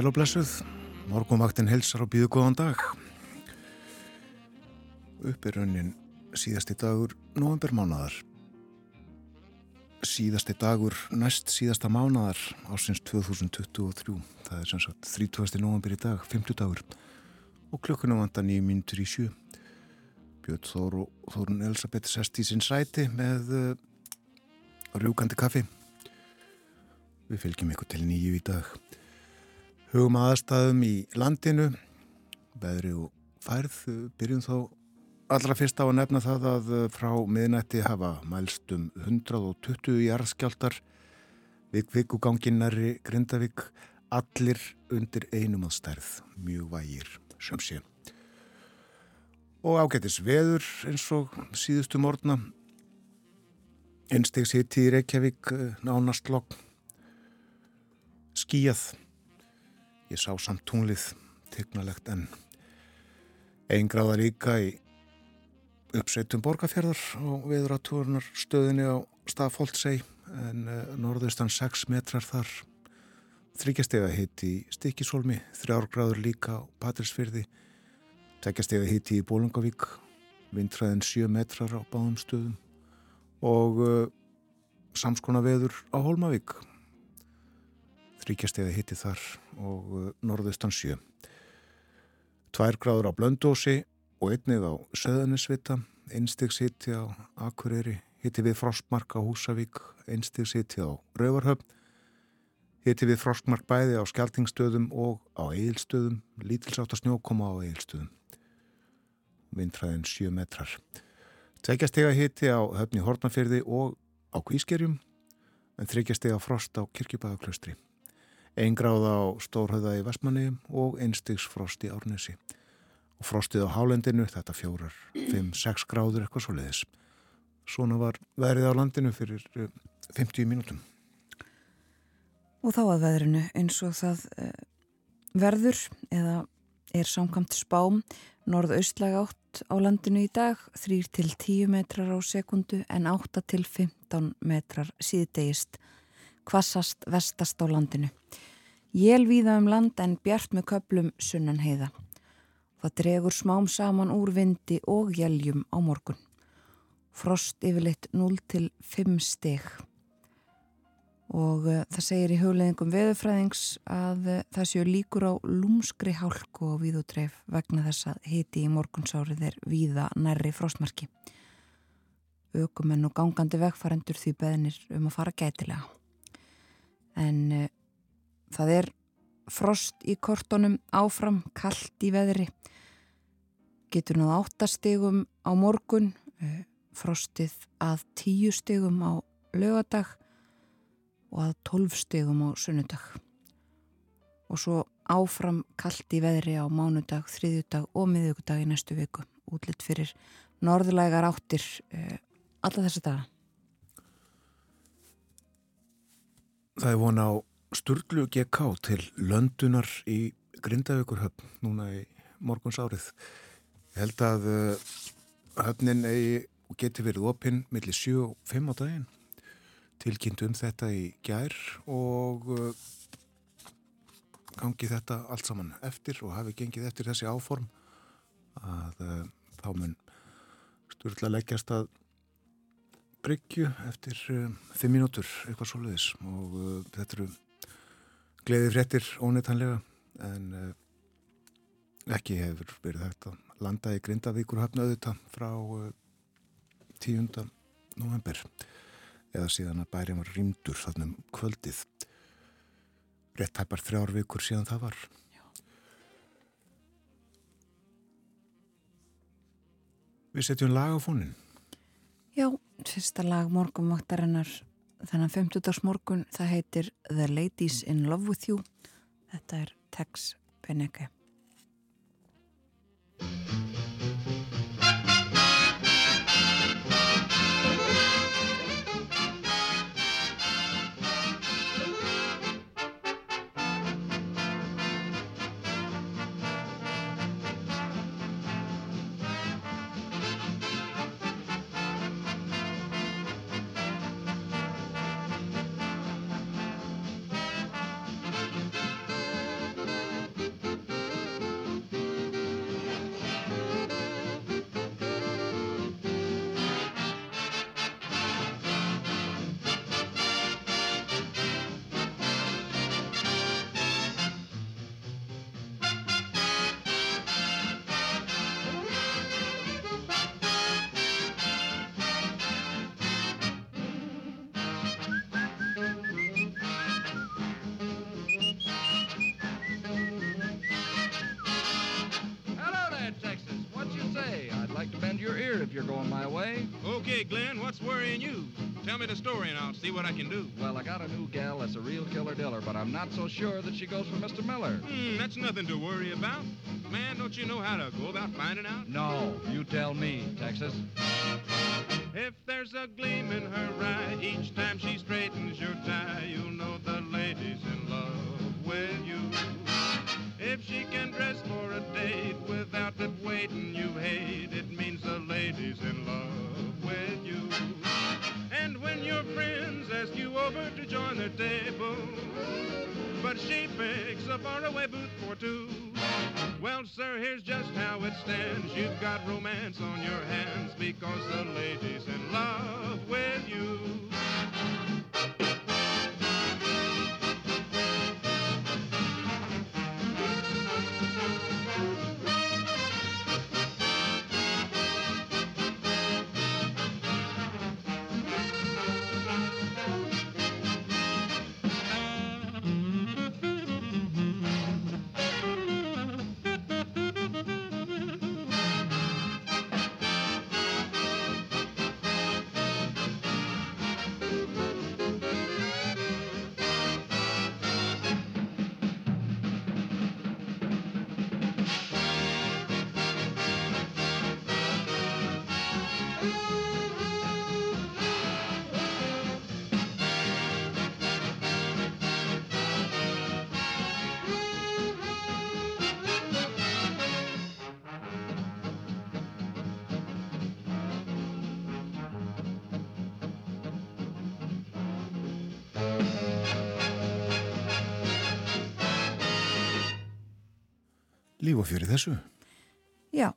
Sæl og blessuð, morgunvaktin helsar og býðu góðan dag. Upp er raunin síðasti dagur novembermánadar. Síðasti dagur næst síðasta mánadar ásins 2023. Það er sem sagt 30. november í dag, 50 dagur. Og klukkunum vantar nýjum myndur í sjö. Björn Þór og Þórun Elisabeth sest í sinn sæti með uh, rjúkandi kaffi. Við fylgjum ykkur til nýju í dag. Hugum aðstæðum í landinu, veðri og færð, byrjum þá allra fyrst á að nefna það að frá miðnætti hafa mælstum 120 jarðskjáltar, vikvikuganginnari Grindavík, allir undir einum að stærð, mjög vægir sem sé. Og ágættis veður eins og síðustu morgna, einstegs hitti í Reykjavík, nánast lokk, skíjað, Ég sá samt tunglið tegnalegt en einn gráða líka í uppsveitum borgarfjörðar og viðratúrunar stöðinni á Stafóldsei en uh, norðaustan 6 metrar þar. Þryggjastega hitt í Stikisólmi, þrjárgráður líka á Patrísfyrði, tveggjastega hitt í Bólungavík, vindræðin 7 metrar á báðum stöðum og uh, samskona veður á Hólmavík þryggjastega hitti þar og uh, norðustan sjö. Tvær gráður á Blöndósi og einnið á Söðanisvita, einstigs hitti á Akureyri, hitti við Frostmark á Húsavík, einstigs hitti á Rauvarhöfn, hitti við Frostmark bæði á Skeltingstöðum og á Eilstöðum, lítilsátt að snjókoma á Eilstöðum. Vindræðin 7 metrar. Tveggjastega hitti á höfni Hortnafyrði og á Kvískerjum, en þryggjastega frost á Kirkjubæðaklaustri. Einn gráða á Stórhauða í Vestmanni og einstigs frost í Árnesi. Og frostið á Hálendinu, þetta fjórar, 5-6 gráður eitthvað svo leiðis. Svona var verið á landinu fyrir 50 eh, mínútum. Og þá að veðrinu eins og það uh, verður eða er samkamt spám norðaustlæg átt á landinu í dag 3-10 metrar á sekundu en 8-15 metrar síðdegist kvassast vestast á landinu. Jél víða um land en bjart með köplum sunnan heiða. Það dregur smám saman úr vindi og jæljum á morgun. Frost yfirleitt 0 til 5 steg. Og uh, það segir í hugleðingum veðufræðings að uh, það séu líkur á lúmskri hálku og víðutreif vegna þess að hiti í morgunsárið er víða nærri frostmarki. Ökumenn og gangandi vegfarendur því beðnir um að fara gætilega. En uh, Það er frost í kortunum áfram, kallt í veðri. Getur náðu áttastegum á morgun, eh, frostið að tíu stegum á lögadag og að tólf stegum á sunnudag. Og svo áfram kallt í veðri á mánudag, þriðjudag og miðugudag í næstu viku. Útlitt fyrir norðlægar áttir eh, alla þessa daga. Það er von á Sturlu GK til löndunar í Grindavíkurhöfn núna í morguns árið. Ég held að uh, höfnin eigi og geti verið opinn millir 7 og 5 á daginn. Tilkynnt um þetta í gær og uh, gangi þetta allt saman eftir og hafi gengið eftir þessi áform að uh, þá mun Sturla leggjast að bryggju eftir 5 mínútur eitthvað svoleiðis og þetta eru gleði fréttir óneitanlega en uh, ekki hefur verið hægt að landa í Grindavíkur hafnaðu þetta frá uh, eh, 10. november eða síðan að bærið var rýmdur þannum kvöldið rétt hæpar þrjár vikur síðan það var Já. Við setjum lag á fónin Já, fyrsta lag morgumvaktarinnar Þannig að 50. morgun það heitir The Ladies in Love With You. Þetta er Tex Beneke. See what I can do. Well, I got a new gal that's a real killer diller, but I'm not so sure that she goes for Mr. Miller. Hmm, that's nothing to worry about. Man, don't you know how to go about finding out? No, you tell me, Texas. If there's a gleam in her eye each time she straightens your tie, you'll know the lady's in love with you. If she can dress for a date without that waiting you hate, it means the lady's in love with you. Your friends ask you over to join their table, but she picks a faraway booth for two. Well, sir, here's just how it stands. You've got romance on your hands because the lady's in love with you. Líf og fyrir þessu. Já,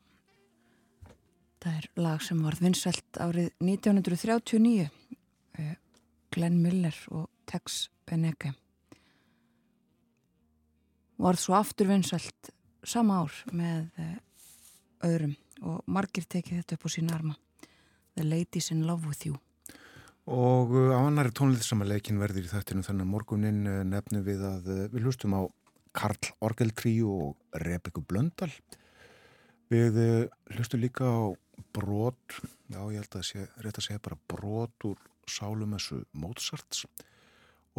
það er lag sem var vinsælt árið 1939, uh, Glenn Miller og Tex Beneke. Var svo aftur vinsælt sama ár með uh, öðrum og margir tekið þetta upp á sína arma. The Ladies in Love With You. Og uh, á annari tónlið sem að leikin verður í þættinu þannig morgunin uh, nefnum við að við hlustum á Karl Orgeltríu og Rebekku Blöndal. Við uh, hlustum líka á brot, já ég held að sé, rétt að segja bara brot úr Sálumessu Mozarts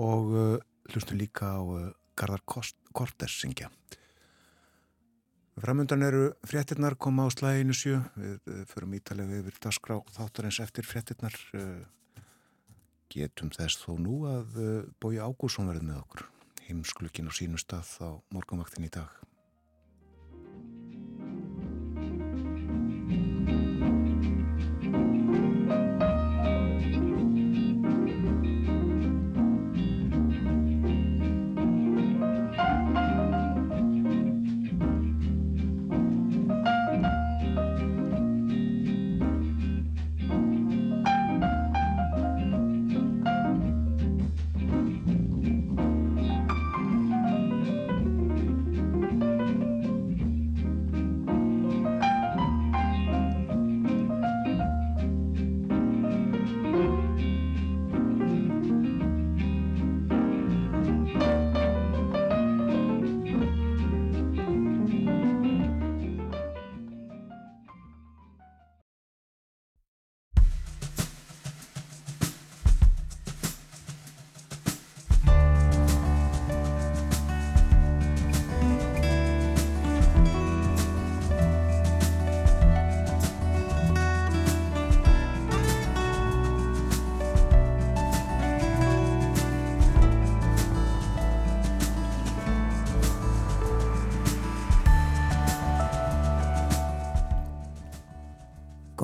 og uh, hlustum líka á uh, Garðar Kortes syngja. Framöndan eru fréttinnar koma á slæginu sjö, við uh, förum ítalega yfir dasgrá þáttarins eftir fréttinnar getum þess þó nú að Bói Ágússon verði með okkur heimsklukkin á sínum stað á morgunvaktin í dag.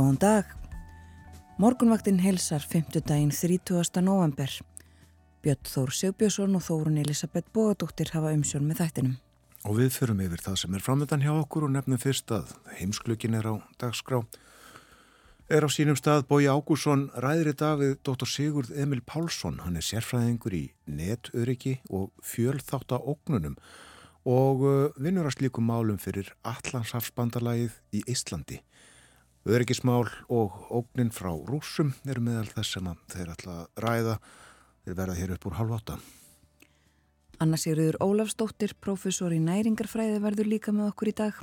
Góðan dag. Morgunvaktin helsar 5. daginn 30. november. Björn Þór Sigbjörnsson og Þórun Elisabeth Bóadóttir hafa umsjón með þættinum. Og við förum yfir það sem er framöndan hjá okkur og nefnum fyrst að heimsklukkin er á dagskrá. Er á sínum stað Bói Ágússon ræðri dag við Dr. Sigurd Emil Pálsson. Hann er sérfræðingur í netöryggi og fjölþátt á ógnunum og uh, vinnur að slíkum málum fyrir Allanshafsbandalagið í Íslandi. Öryggismál og ógnin frá rúsum eru meðal þess sem þeir ætla að ræða. Þeir verða hér upp úr halv átta. Anna Sigurður Ólafsdóttir, professor í næringarfræði verður líka með okkur í dag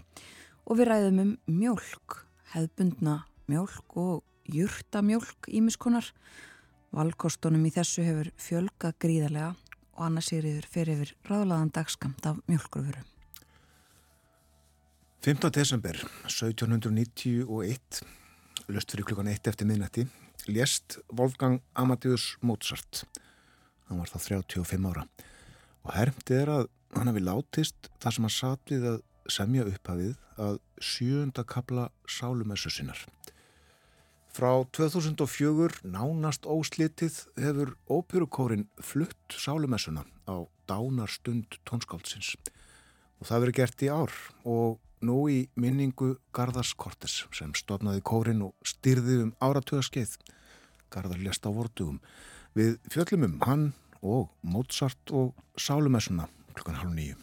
og við ræðum um mjölk, hefðbundna mjölk og jurtamjölk ímiskonar. Valkostunum í þessu hefur fjölga gríðarlega og annars er yfir fyrir yfir ráðlaðan dagskamt af mjölkurfuru. 5. desember 1791, löst fyrir klukkan 1 eftir miðnætti, lést Wolfgang Amadeus Mozart. Hann var þá 35 ára og hermdi er að hann hafi látist þar sem hann satt við að semja upphafið að sjönda kabla sálumessu sinnar. Frá 2004 nánast óslitið hefur óperukórin flutt sálumessuna á dánarstund tónskáldsins og það verið gert í ár og nú í minningu Garðars Kortes sem stofnaði kórin og styrði um áratöðaskeið. Garðar lest á vortugum. Við fjöllum um hann og Mozart og sálumessuna klukkan halv nýju.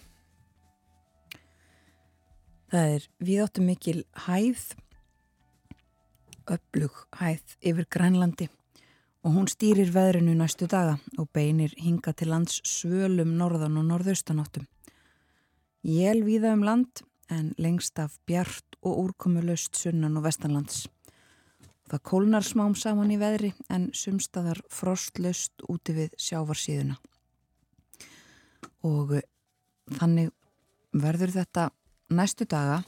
Það er viðáttu mikil hæð, öflug hæð yfir Grænlandi og hún stýrir veðrinu næstu daga og beinir hinga til lands svölum norðan og norðaustanáttum. Jél viða um land en lengst af bjart og úrkomulöst sunnan og vestanlands. Það kólnar smám saman í veðri en sumstaðar frostlöst úti við sjávarsíðuna. Og þannig verður þetta næstu daga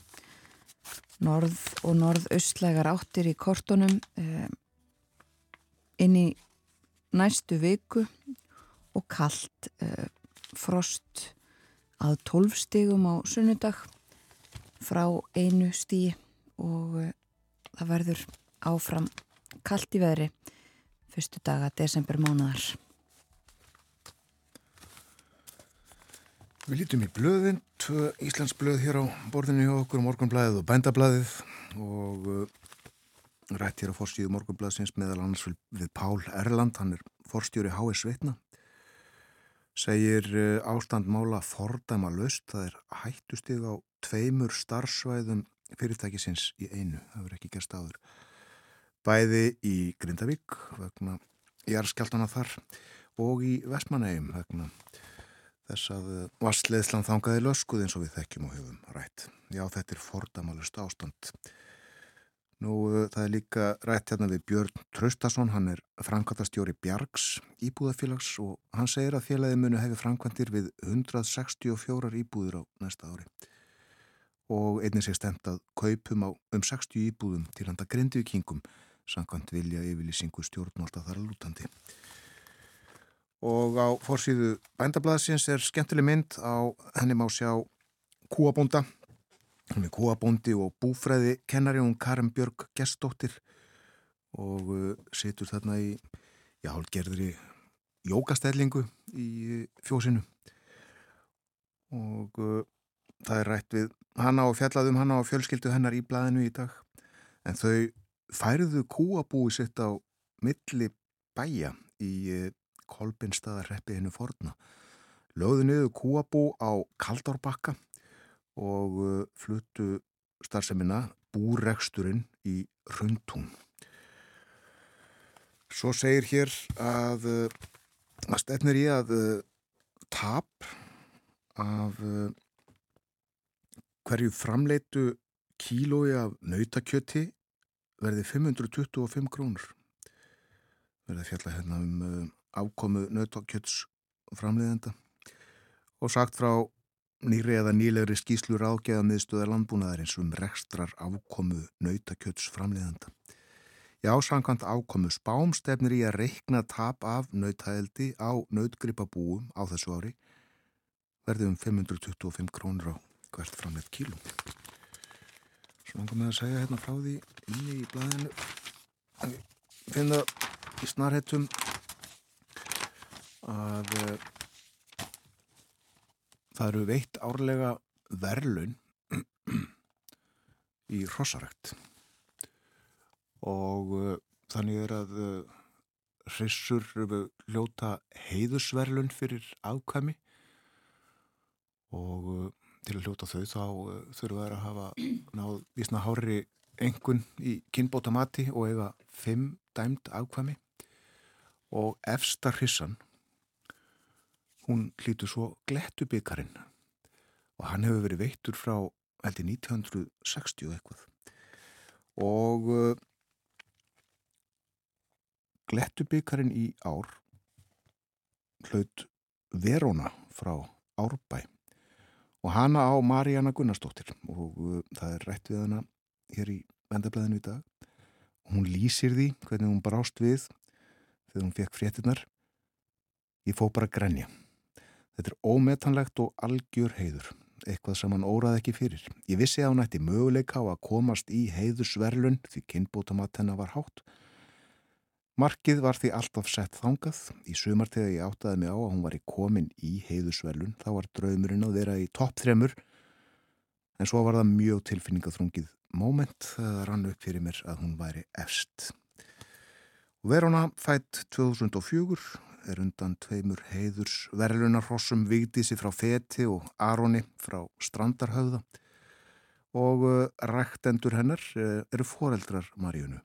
norð og norðaustlegar áttir í kortunum eh, inn í næstu viku og kallt eh, frost að 12 stigum á sunnudag frá einu stíi og eh, það verður áfram kallt í veðri fyrstu daga desember mánuðar Við lítum í blöðin, tvö Íslands blöð hér á borðinu hjá okkur, morgunblæðið og bændablæðið og uh, rætt hér á forstíðu morgunblæðsins meðal annars við, Pál Erland, hann er forstjóri H.S. Sveitna, segir uh, ástand mála fordæma löst, það er hættustig á tveimur starfsvæðum fyrirtækisins í einu, það verður ekki gerst áður. Bæði í Grindavík vegna Jarskjaldana þar og í Vestmanægum vegna þess að eh, vassleðslan þangaði löskuð eins og við þekkjum og höfum rætt. Já, þetta er fordamalust ástand. Nú, eh, það er líka rætt hérna við Björn Traustason, hann er framkvæmtastjóri Bjargs íbúðafélags og hann segir að félagi munu hefur framkvæmtir við 164 íbúður á næsta ári. Og einnig sé stemt að kaupum á um 60 íbúðum til handa grindvíkingum samkvæmt vilja yfirlýsingu stjórnvalda þar að lútandi. Og á fórsíðu bændablaðsins er skemmtileg mynd. Á henni má sjá kúabónda. Hún er kúabóndi og búfræði kennari hún Karin Björg Gestóttir og uh, situr þarna í já, hálfgerðri jókastellingu í uh, fjósinu. Og uh, það er rætt við hanna og fjallaðum hanna og fjölskyldu hennar í blaðinu í dag en þau færiðu kúabúi sitt á milli bæja í uh, Kolbinstaðarreppi hennu forna. Lögðu niður kúabú á Kaldárbakka og uh, fluttu starfsemina búreksturinn í Rundtún. Svo segir hér að uh, að stefnir í að tap af hverju framleitu kílói af nautakjöti verði 525 krónur. Verði fjalla hérna um afkomu nötokjöts framleiðenda og sagt frá nýri eða nýlegri skýslu ráðgeða miðstöðar landbúnaðarins um rekstrar afkomu nöytakjöts framleiðenda. Já, samkvæmt afkomu spámstefnir í að reikna tap af nöytaeldi á nöytgripabúum á þessu ári verði um 525 krónur á hvert framleitt kílum. Svo langar með að segja hérna frá því inni í blæðinu. Finna í snarhettum að uh, það eru veitt árlega verlun í hrossarökt og uh, þannig er að uh, hrissur hljóta heiðusverlun fyrir afkvæmi og til að hljóta þau þá þurfa þær að hafa náð vísna hári engun í kynbóta mati og eiga fimm dæmt afkvæmi. Og efsta hrissan hún hlýtu svo glettu byggarinn og hann hefur verið veittur frá heldur 1960 eitthvað. Og uh, Glettubikarin í ár hlaut Verona frá Árbæ og hana á Maríana Gunnarsdóttir. Og uh, það er rætt við hana hér í vendablaðinu í dag. Og hún lýsir því hvernig hún brást við þegar hún fekk fréttinnar ég fó bara grenja. Þetta er ómetanlegt og algjör heiður. Eitthvað sem hann óraði ekki fyrir. Ég vissi að hún ætti möguleika á að komast í heiðusverlun því kynbótamatt hennar var hátt Markið var því alltaf sett þangað. Í sumar þegar ég áttaði mig á að hún var í komin í heiðusvelun þá var draumurinn að vera í topp þremur en svo var það mjög tilfinningaþrungið moment þegar rann upp fyrir mér að hún væri efst. Verona fætt 2004 er undan tveimur heiðursverlunarhossum vigdísi frá Feti og Aroni frá Strandarhauða og eh, ræktendur hennar eh, eru foreldrar Maríunu.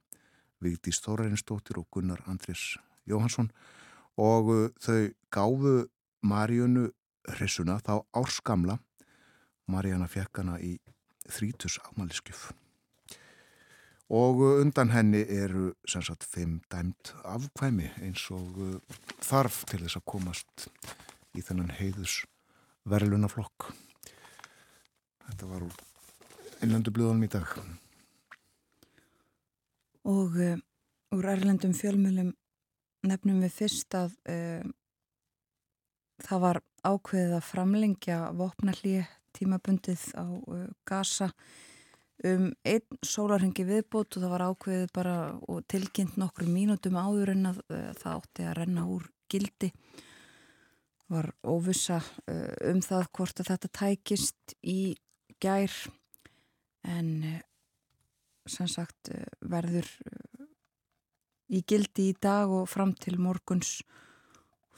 Vigdís Þórarinsdóttir og Gunnar Andris Jóhansson og uh, þau gáfu Marjónu hrissuna þá árskamla Marjana fekk hana í þrítus ámaliskjöf og uh, undan henni eru sem sagt fimm dæmt afkvæmi eins og uh, þarf til þess að komast í þennan heiðus verðlunaflokk Þetta var úr innlandu blöðunum í dag og uh, úr Erlendum fjölmjölum nefnum við fyrst að uh, það var ákveðið að framlengja vopnallíi tímabundið á uh, Gaza um einn sólarhengi viðbót og það var ákveðið bara og tilkynnt nokkru mínútum áður en að það átti að renna úr gildi. Var óvisa um það hvort að þetta tækist í gær en sem sagt eh, verður eh, í gildi í dag og fram til morguns.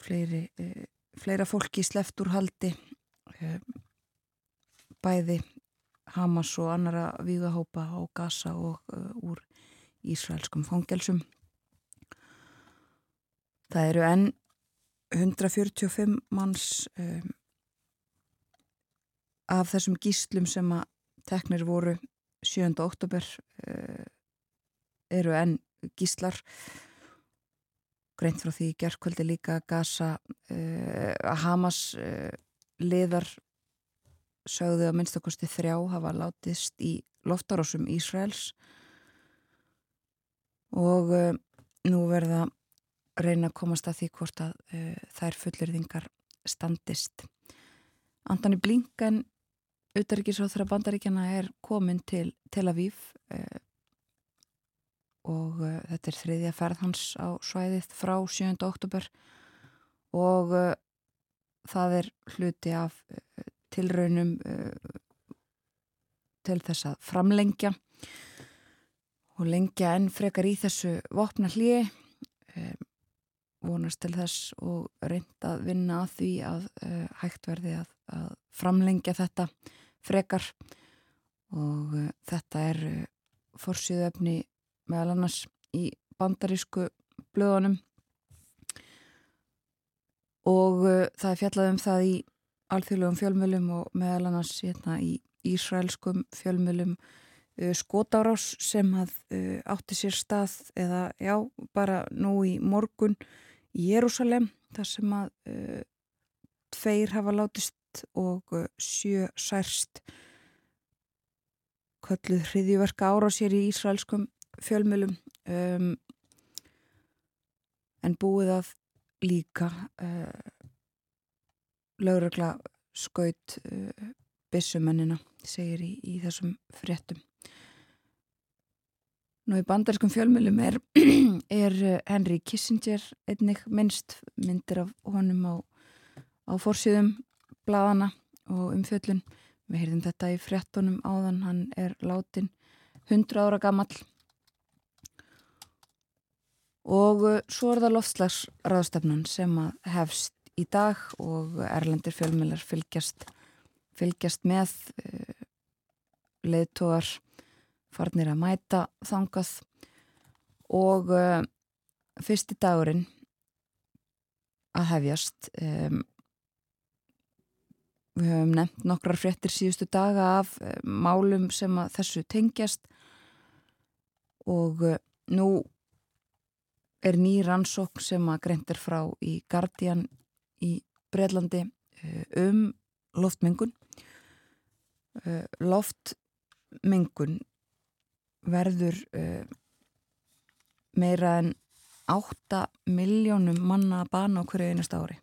Fleiri, eh, fleira fólki sleft úr haldi bæði Hamas og annara vígahópa á Gaza og úr Ísraelskum fangelsum. Það eru enn 145 manns um, af þessum gíslum sem að teknir voru 7. oktober uh, eru enn gíslar greint frá því gerðkvöldi líka Gaza uh, Hamas uh, liðar sögðu að minnstakosti þrjá hafa látist í loftarásum Ísraels og nú verða reyna að komast að því hvort að þær fullirðingar standist Antoni Blinken Uttaríkisráþra bandaríkjana er komin til Tel Aviv eh, og eh, þetta er þriðja ferð hans á svæðið frá 7. oktober og eh, það er hluti af eh, tilraunum eh, til þess að framlengja og lengja enn frekar í þessu vopna hlýi eh, vonast til þess og reynda að vinna að því að hægt verði að, að framlengja þetta frekar. Og uh, þetta er uh, fórsýðöfni meðal annars í bandarísku blöðunum. Og uh, það er fjallað um það í alþjóðlegum fjölmjölum og meðal annars hérna, í Ísraelskum fjölmjölum skotárás sem að átti sér stað eða já, bara nú í morgun í Jérúsalem þar sem að tveir hafa látist og uh, sjö særst kölluð hriðjverka ára sér í Ísraelskum fjölmjölum um, en búið að líka uh, lögregla skaut uh, bissumennina segir í, í þessum fréttum. Nú í bandarskum fjölmjölum er, er Henry Kissinger einnig minnst myndir af honum á, á fórsýðum bladana og umfjöllun. Við heyrðum þetta í frettunum áðan, hann er látin 100 ára gammal og uh, svo er það loftslagsraðstefnun sem að hefst í dag og erlendir fjölmjölar fylgjast, fylgjast með uh, leðtógar farnir að mæta þangað og uh, fyrsti dagurinn að hefjast um, Við höfum nefnt nokkrar fréttir síðustu daga af eh, málum sem að þessu tengjast og eh, nú er ný rannsókn sem að greint er frá í Guardian í Breitlandi uh, um loftmengun. Loftmengun verður meira en 8 miljónum manna að bana á hverju einast ári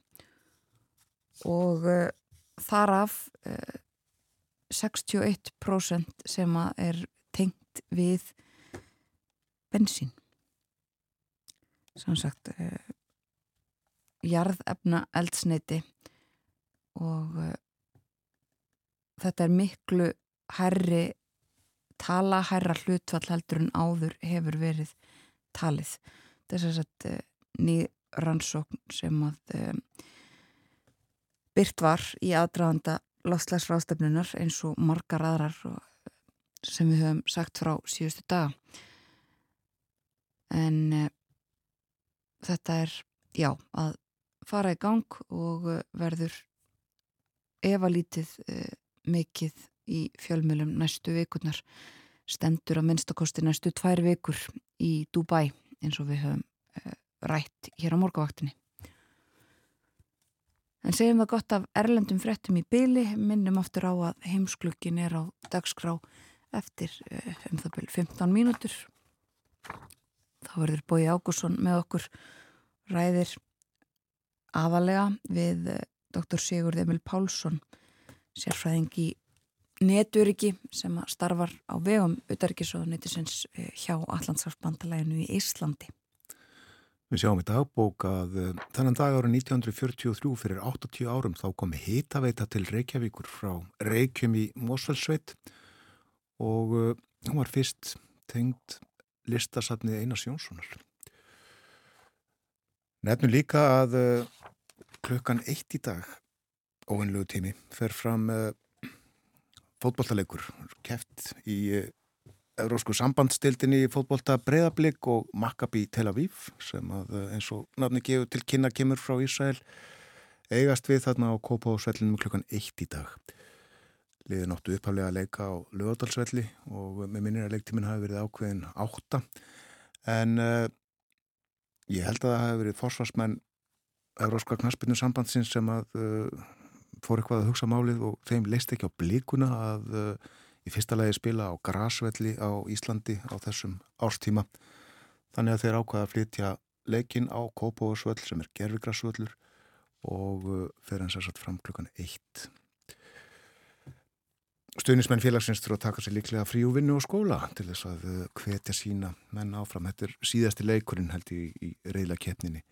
og þar af uh, 61% sem er tengt við bensín. Samsagt uh, jarðefna eldsneiti og uh, þetta er miklu herri tala herra hlutvall heldur en áður hefur verið talið. Þess að ný rannsókn sem að uh, byrt var í aðdraðanda lofslagsráðstöfnunar eins og margar aðrar sem við höfum sagt frá síðustu daga. En uh, þetta er já, að fara í gang og uh, verður efalítið uh, mikið í fjölmjölum næstu vikurnar. Stendur að minnstakosti næstu tvær vikur í Dubai eins og við höfum rætt hér á morgavaktinni En segjum það gott af erlendum frettum í byli, minnum aftur á að heimsklukkin er á dagskrá eftir um það byrju 15 mínútur. Þá verður Bói Ágússon með okkur ræðir aðalega við Dr. Sigurd Emil Pálsson, sérfræðing í neturiki sem starfar á vegum utarikisóðunetisins hjá Allandsafsbandalæginu í Íslandi. Við sjáum í dagbók að uh, þennan dag árið 1943 fyrir 80 árum þá komi hitaveita til Reykjavíkur frá Reykjum í Mósfellsveit og uh, hún var fyrst tengd listasatnið Einars Jónssonar. Nefnum líka að uh, klukkan eitt í dag, óvinnlegu tími, fer fram fótballtalegur, keft í Eurósku sambandstildinni í fótbolta Breðablík og Maccabi Tel Aviv sem að eh, eins og nafni gefur til kynna kemur frá Ísrael eigast við þarna á Kópáðsvellinum klukkan eitt í dag. Liði náttu upphaflega að leika á lögadalsvelli og með minnir að leiktíminn hafi verið ákveðin átta en uh, ég held að það hafi verið forsvarsmenn Euróska knaspinu sambandsins sem að uh, fór eitthvað að hugsa málið og þeim leist ekki á blíkuna að uh, í fyrsta lagi spila á grasvelli á Íslandi á þessum árstíma. Þannig að þeir ákvaða að flytja leikin á Kópavósvöll sem er gerfigrasvöllur og uh, fer hans að satt fram klukkan eitt. Stuðnismenn félagsins þurfa að taka sér líklega frí og skóla til þess að uh, hvetja sína menn áfram. Þetta er síðasti leikurinn held í, í reyla keppninni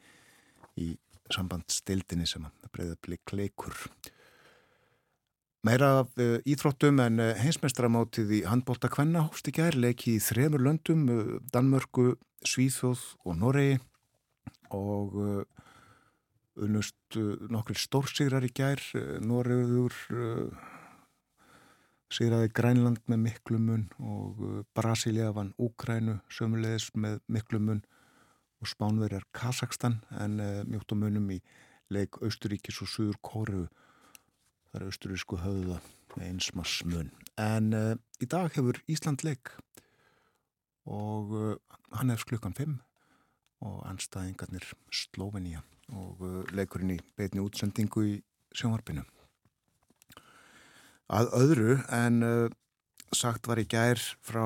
í sambandstildinni sem að breyða blik leikur Meira af uh, íþróttum en uh, heimsmeistramáttið í handbólta Kvenna hófst í gær leiki í þremur löndum, uh, Danmörku, Svíþjóð og Noregi og unnust nokkur stórsigrar í gær, Noregur sigraði Grænland með miklumun og Brasilia vann Úkrænu sömulegis með miklumun og Spánverjar Kazakstan en mjótt á munum í leik Austuríkis og Suður Kóru Það er austurísku höfða með einsmars mun. En uh, í dag hefur Ísland leik og uh, hann er klukkan 5 og anstæðingarnir Slovenia og uh, leikurinn í beitni útsendingu í sjónvarpinu. Að öðru en sagt var í gær frá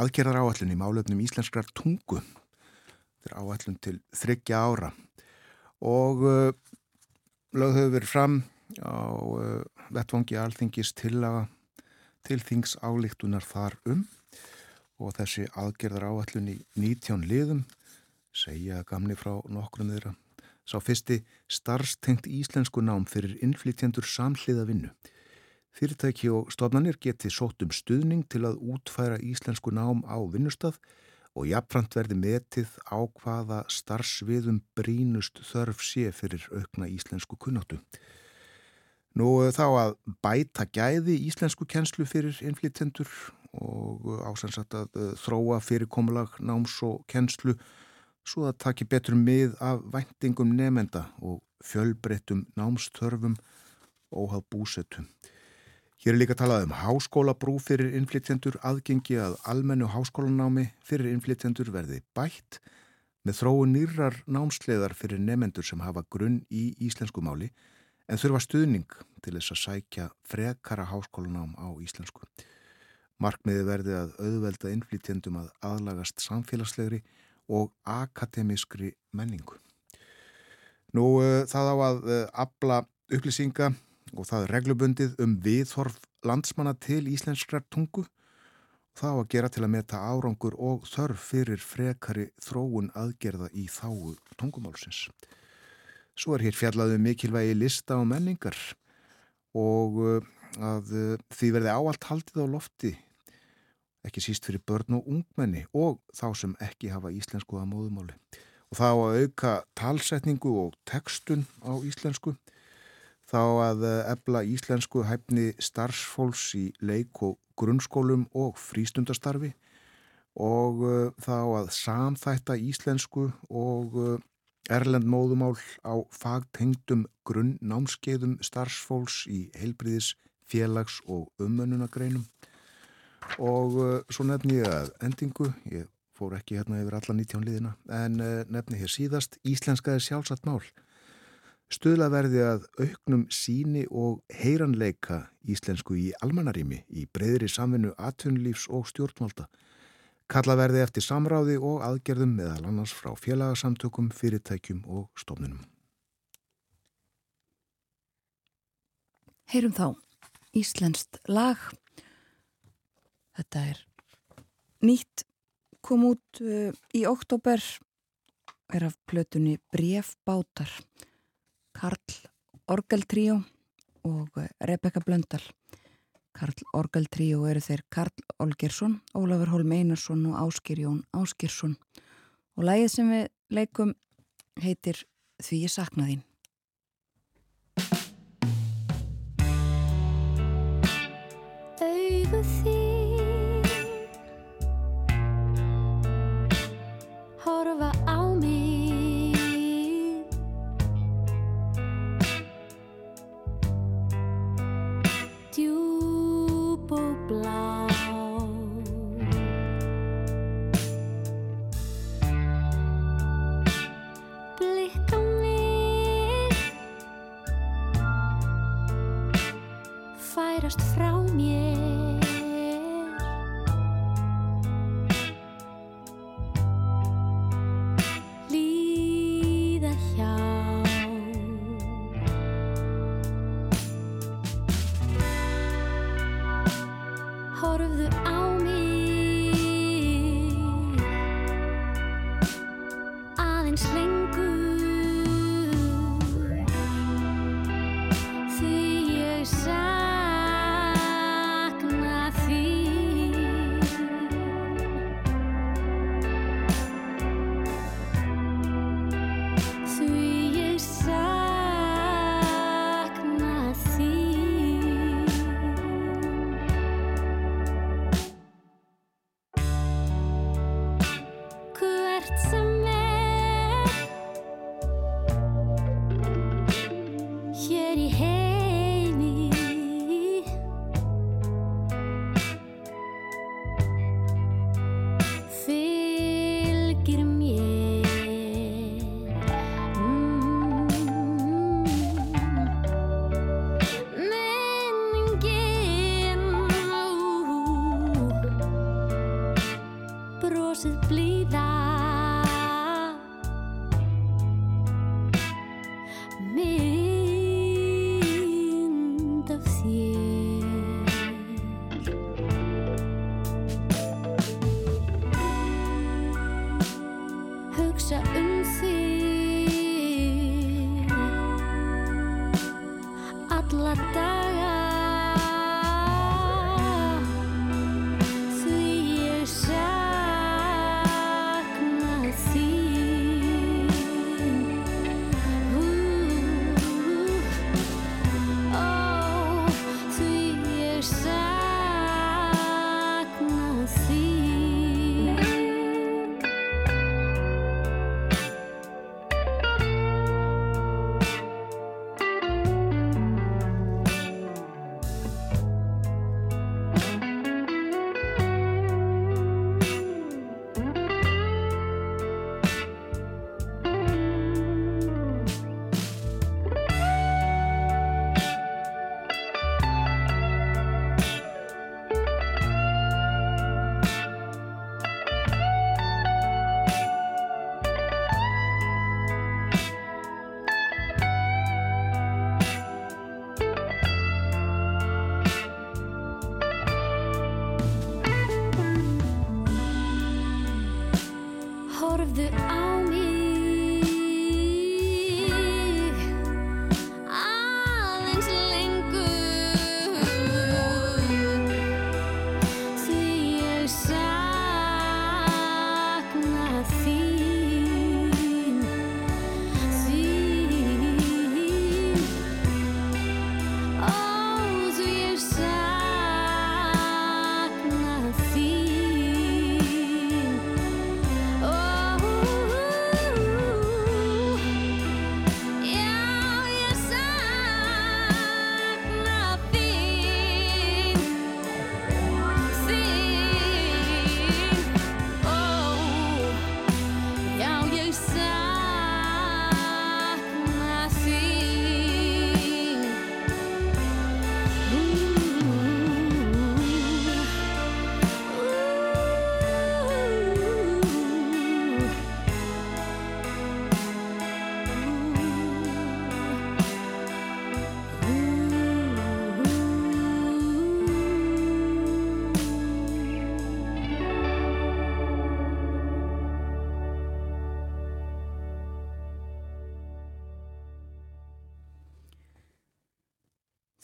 aðgerðar áallun í málöfnum íslenskrar tungu. Þetta er áallun til þryggja ára og lögð hefur verið fram á uh, vettvangi alþingis til þings álíktunar þar um og þessi aðgerðar áallun í 19 liðum segja gamni frá nokkrum þeirra sá fyrsti starfstengt íslensku nám fyrir innflytjendur samhliða vinnu. Fyrirtæki og stofnanir geti sótt um stuðning til að útfæra íslensku nám á vinnustaf og jafnframt verði metið á hvaða starfsviðum brínust þörf sé fyrir aukna íslensku kunnáttu. Nú þá að bæta gæði íslensku kennslu fyrir innflytjendur og ásansat að uh, þróa fyrirkomulag náms og kennslu svo að taki betur mið af væntingum nefenda og fjölbreyttum námstörfum og hafð búsettum. Hér er líka talað um háskólabrú fyrir innflytjendur, aðgengi að almennu háskólanámi fyrir innflytjendur verði bætt með þróu nýrar námsleðar fyrir nefendur sem hafa grunn í íslensku máli en þurfa stuðning til þess að sækja frekara háskólanám á íslensku. Markmiði verði að auðvelda innflýtjendum að aðlagast samfélagslegri og akademiskri menningu. Nú uh, það á að uh, abla upplýsinga og það er reglubundið um viðhorf landsmanna til íslenskrar tungu þá að gera til að meta árangur og þörf fyrir frekari þróun aðgerða í þáu tungumálsins. Svo er hér fjallaðu um mikilvægi lista og menningar og uh, að uh, því verði áallt haldið á lofti ekki síst fyrir börn og ungmenni og þá sem ekki hafa íslensku að móðumáli. Og þá að auka talsetningu og textun á íslensku þá að ebla íslensku hæfni starfsfólks í leik og grunnskólum og frístundastarfi og uh, þá að samþætta íslensku og uh, erlend móðumál á fagtengdum grunnnámskeiðum starfsfólks í heilbriðis, félags og umönunagreinum og uh, svo nefni ég að endingu, ég fór ekki hérna yfir alla 19 liðina, en nefni hér síðast, íslenska er sjálfsagt mál Stöðlaverði að auknum síni og heyranleika íslensku í almannarími í breyðri samvinnu atvinnulífs og stjórnvalda. Kallaverði eftir samráði og aðgerðum meðal annars frá félagsamtökum, fyrirtækjum og stofnunum. Heyrum þá Íslenskt lag. Þetta er nýtt, kom út uh, í oktober, er af plötunni Brefbátar. Karl Orgeltríó og Rebecca Blöndal. Karl Orgeltríó eru þeir Karl Olgersson, Ólafur Holm Einarsson og Áskir Jón Áskirsson. Og lægið sem við leikum heitir Því ég sakna þín. Auðu þín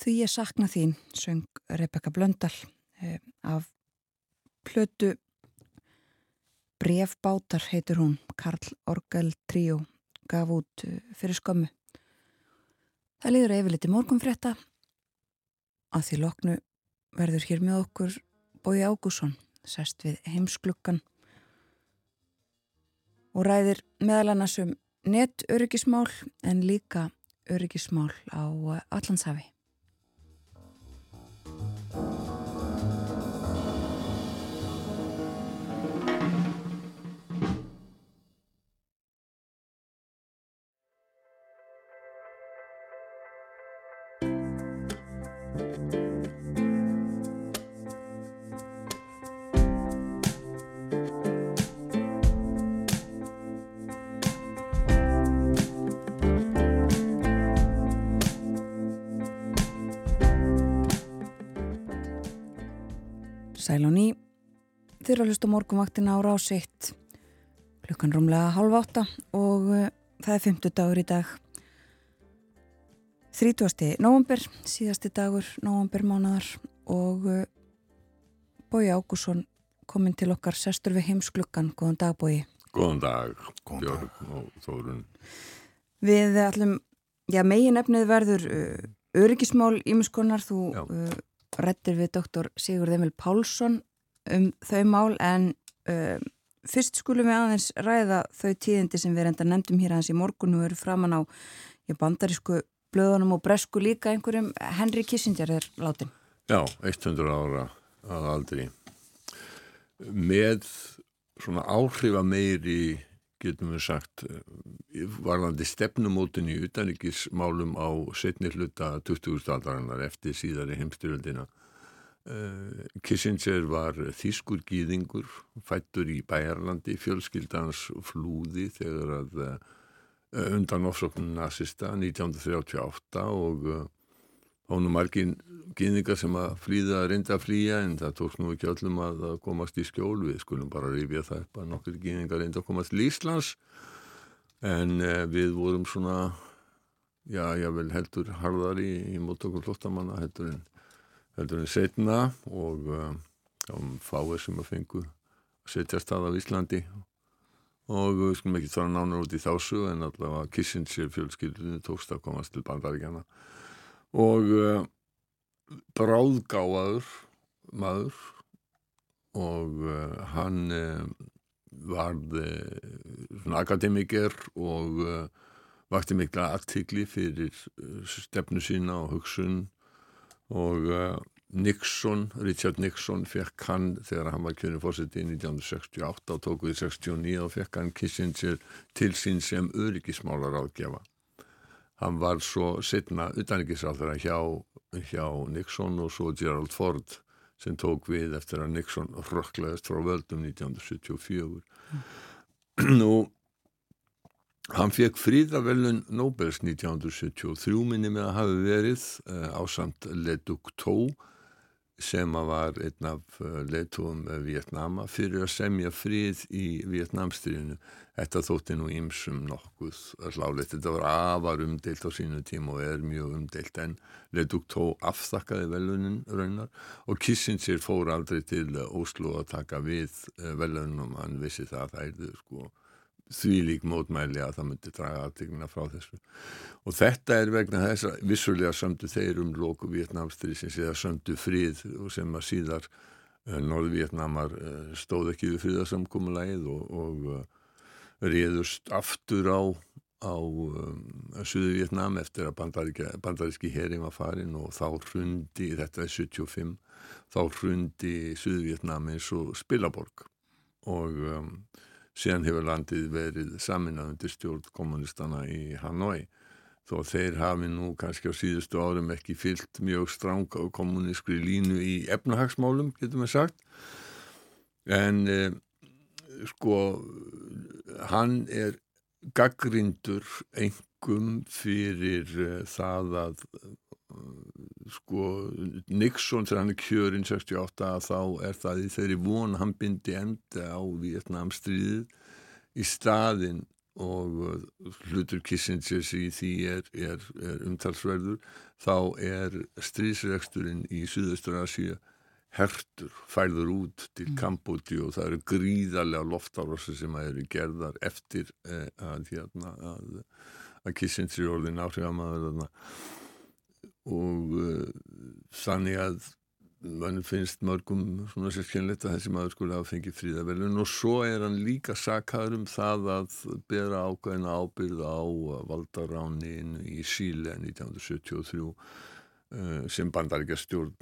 Því ég sakna þín, söng Rebecca Blöndal eh, af plötu Brefbátar heitur hún, Karl Orgel Tríó gaf út eh, fyrir skömmu. Það liður yfirleiti morgunfrétta að því loknu verður hér með okkur Bói Ágússon, sest við heimsklukkan og ræðir meðal annars um netöryggismál en líka öryggismál á Allandshafi. Eru að hlusta morgunvaktina á rás 1 klukkan rúmlega halv átta og uh, það er 50 dagur í dag. 30. november, síðasti dagur november mánadar og uh, Bói Ágússon kominn til okkar sestur við heimsklukkan, góðan dag Bói Góðan dag, Góðan Björn og Þórun. Við ætlum, já megin efnið verður uh, öryggismál ímiskonar, þú uh, rættir við doktor Sigurð Emil Pálsson um þau mál en uh, fyrst skulum við aðeins ræða þau tíðindi sem við reynda nefndum hér aðeins í morgun og eru framann á bandarísku blöðunum og bresku líka einhverjum Henry Kissinger er látin. Já, 100 ára að aldri. Með svona áhrifa meiri, getum við sagt, eh, varðandi stefnumótin í utanrikismálum á setni hluta 20. aldarinnar eftir síðari heimstyrjöldina. Eh, Kissinger var þýskur gýðingur, fættur í Bæjarlandi, fjölskyldans flúði þegar að eh, undan ofsóknum nazista 1938 og uh, hónum margin gýðingar sem að flýða reynda að flýja en það tókst nú ekki öllum að komast í skjól. Við skulum bara rifja það upp að nokkur gýðingar reynda að komast til Íslands en við vorum svona já, já vel heldur harðar í, í móttökum flottamanna heldur en, heldur en setna og uh, já, fáið sem að fengu að setja stað á Íslandi. Og við skulum ekki þára nánar út í þásu en allavega Kissinger fjölskyldunni tókst að komast til bandaríkjana og uh, bráðgáaður maður og uh, hann uh, varð uh, akademiker og vakti mikla artikli fyrir stefnu sína og hugsun og uh, Nixon, Richard Nixon fekk hann þegar hann var kjörni fórseti í 1968 og tók við 69 og fekk hann Kissinger til sín sem öryggismálar áðgefa. Hann var svo setna utanrikiðsráþara hjá, hjá Nixon og svo Gerald Ford sem tók við eftir að Nixon rökklaðist frá völdum 1974. Nú, hann fekk fríðavelun Nobels 1973 minni með að hafi verið uh, á samt Leduc Tó sem var einn af leitúum Vietnama fyrir að semja frið í Vietnamstríðinu. Þetta þótti nú ímsum nokkuð hláleitt. Þetta var afar umdeilt á sínu tíma og er mjög umdeilt en Leduc tó afþakkaði velunin raunar og Kissinger fór aldrei til Oslo að taka við velunum. Hann vissi það að það er sko því lík mótmæli að það myndi draga aðtegnina frá þessu. Og þetta er vegna þess að vissulega söndu þeir um loku Vietnamstrísins eða söndu frið og sem að síðar uh, Norð-Vietnamar uh, stóð ekki við friðarsamkómulægið og, og uh, réðust aftur á á um, Suðu Vietnam eftir að bandaríski herim var farin og þá hrundi, þetta er 75 þá hrundi Suðu Vietnam eins og Spilaborg. Og um, síðan hefur landið verið saminað undir stjórn kommunistana í Hanoi. Þó þeir hafi nú kannski á síðustu árum ekki fyllt mjög stráng á kommunískri línu í efnahagsmálum, getur maður sagt. En eh, sko hann er gaggrindur engum fyrir eh, það að sko Nixon þegar hann er kjörinn 68 þá er það í þeirri von hann bindi enda á Vietnamstríðið í staðin og uh, hlutur Kissingers í því er, er, er umtalsverður þá er stríðsregsturinn í Suðaustur Asíu hertur, færður út til Kambóti og það eru gríðarlega loftárossir sem eru gerðar eftir eh, að, hérna, að, að Kissinger er orðin áhrifamaður þarna og uh, þannig að mann finnst mörgum svona sérkjönlegt að þessi maður skulle hafa fengið fríðavelun og svo er hann líka sakaður um það að bera ákveðina ábyrð á valdaránin í Síle 1973 uh, sem bandaríkja stjórn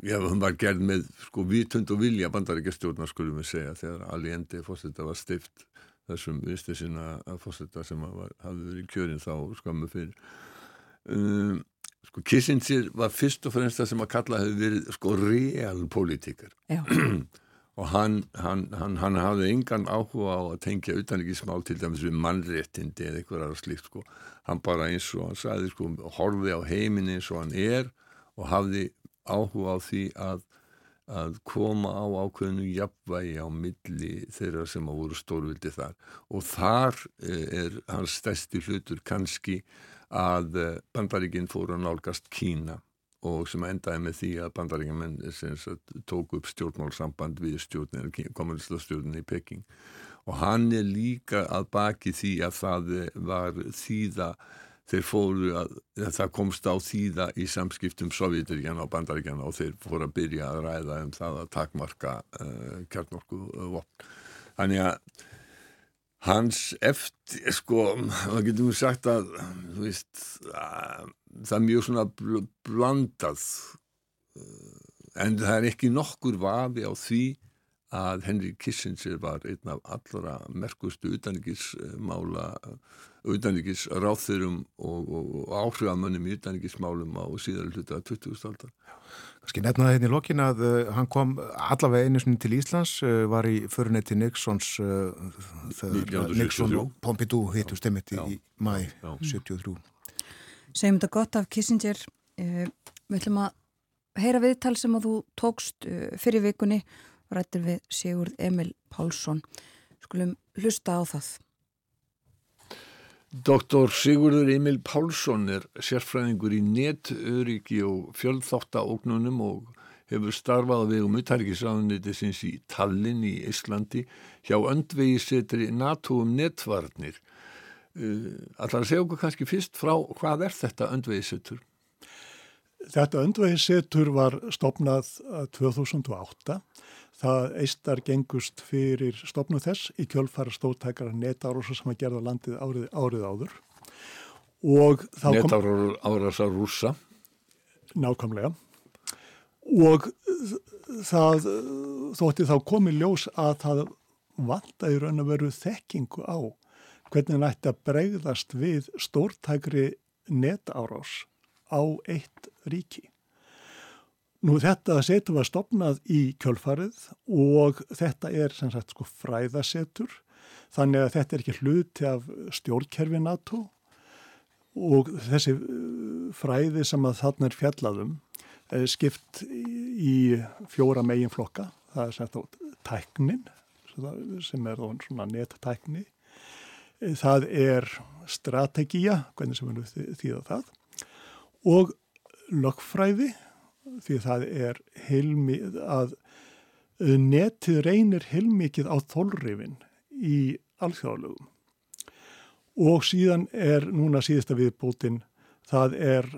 Já, hann var gerð með sko vitund og vilja bandaríkja stjórnar skulum við segja þegar Alliendi fórsetta var stift þessum vistu sinna fórsetta sem hafði verið kjörinn þá skammu fyrir um, sko Kissinger var fyrst og fremst það sem að kalla hefur verið sko real politíkar og hann, hann, hann, hann hafði engan áhuga á að tengja utanrikkismál til dæmis við mannréttindi eða eitthvað aðra slíkt sko. Hann bara eins og hann sagði sko horfi á heiminn eins og hann er og hafði áhuga á því að að koma á ákveðinu jafnvægi á milli þeirra sem að voru stórvildi þar. Og þar eh, er hans stærsti hlutur kannski að eh, bandaríkinn fóru að nálgast Kína og sem endaði með því að bandaríkjumenn tók upp stjórnmálsamband við stjórnir, kommunistastjórnir í Peking og hann er líka að baki því að það var þýða þeir fóru að, að það komst á þýða í samskiptum Sovjetiríkjana og bandaríkjana og þeir fóru að byrja að ræða um það að takmarka uh, kjarnorku vopn. Þannig að hans eftir, sko, það getur við sagt að, þú veist, að, það er mjög svona bl blandað, en það er ekki nokkur vafi á því að Henry Kissinger var einn af allra merkustu utanrikkismála, utanrikkis ráþurum og, og, og áhrifamönnum í utanrikkismálum á síðar hluta 20. aldar. Kanski nefnaði hérna í lokin að uh, hann kom allavega einu sinni til Íslands, uh, var í förunetti Nixons uh, þegar Nixon og Pompidou hittu stemmit í mæ 73. Segjum þetta gott af Kissinger við ætlum að heyra viðtal sem að þú tókst fyrir vikunni rættir við Sigurd Emil Pálsson skulum hlusta á það Doktor Sigurður Emil Pálsson er sérfræðingur í netöryggi og fjöldþáttaóknunum og hefur starfað á vegum uthærgisraðuniti sinns í Tallinn í Íslandi hjá öndvegisetri NATO um netvarnir. Allar að segja okkur kannski fyrst frá hvað er þetta öndvegisetur? Þetta öndvegisetur var stopnað 2008 Það eistar gengust fyrir stopnu þess í kjölfara stóttækara netárósa sem að gerða landið árið, árið áður. Netárósa rúsa? Nákvæmlega. Og það þótti þá komið ljós að það vantaði raun að veru þekkingu á hvernig nætti að bregðast við stórtækri netárós á eitt ríki. Nú þetta setur var stopnað í kjölfarið og þetta er sem sagt sko fræðasetur þannig að þetta er ekki hluti af stjórnkerfi NATO og þessi uh, fræði sem að þarna er fjallaðum eh, skipt í fjóra megin flokka. Það er sem þá tæknin sem er svona nettækni. Eh, það er strategía, hvernig sem við þýða það og lögfræði því það er heilmi að netið reynir heilmikið á þólrifin í alþjóðalögum. Og síðan er núna síðasta viðbútin það er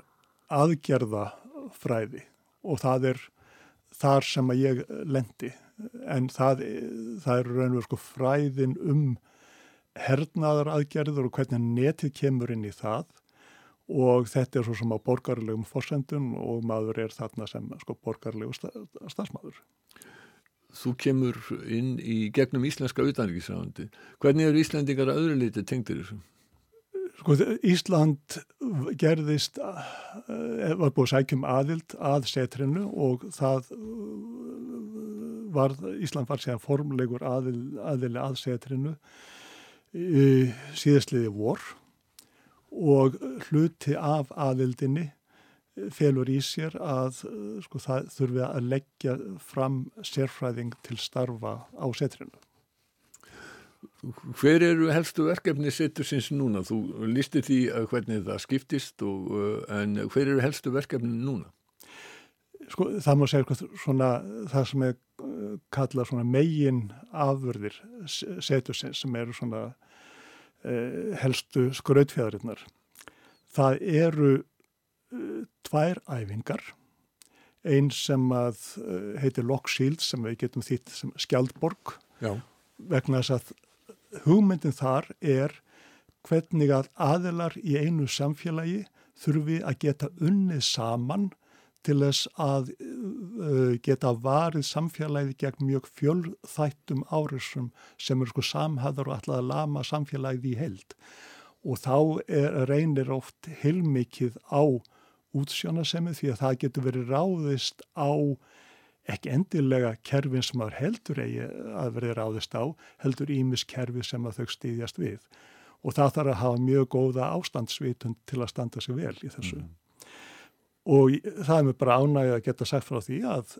aðgerðafræði og það er þar sem að ég lendi. En það, það er raunverð sko fræðin um hernaðar aðgerður og hvernig netið kemur inn í það og þetta er svo sem á borgarlegum fórsendun og maður er þarna sem sko borgarlegu stafsmaður. Þú kemur inn í gegnum íslenska utanriksræðandi. Hvernig eru Íslandingar að öðru leiti tengtir þessu? Sko Ísland gerðist, eh, var búið sækjum aðild að setrinu og það var, Ísland var séðan formlegur aðil, aðili að setrinu síðastliði vor og hluti af aðildinni felur í sér að sko, það þurfi að leggja fram sérfræðing til starfa á setrinu. Hver eru helstu verkefni setur sinns núna? Þú listi því hvernig það skiptist og, en hver eru helstu verkefni núna? Sko það má segja svona það sem er kallað svona megin afurðir setur sinns sem eru svona eh, helstu skrautfjæðarinnar. Það eru uh, tvær æfingar, einn sem að uh, heitir Lock Shield sem við getum þýtt sem Skjaldborg Já. vegna þess að hugmyndin þar er hvernig að aðilar í einu samfélagi þurfi að geta unnið saman til þess að uh, geta varið samfélagið gegn mjög fjölþættum árisum sem eru sko samhæðar og alltaf að lama samfélagið í held og þá er, reynir oft heilmikið á útsjónasemið því að það getur verið ráðist á ekki endilega kerfin sem maður heldur eigi að verið ráðist á, heldur ímis kerfi sem að þau stýðjast við og það þarf að hafa mjög góða ástandsvitund til að standa sig vel í þessu. Mm. Og það er mér bara ánægið að geta sagt frá því að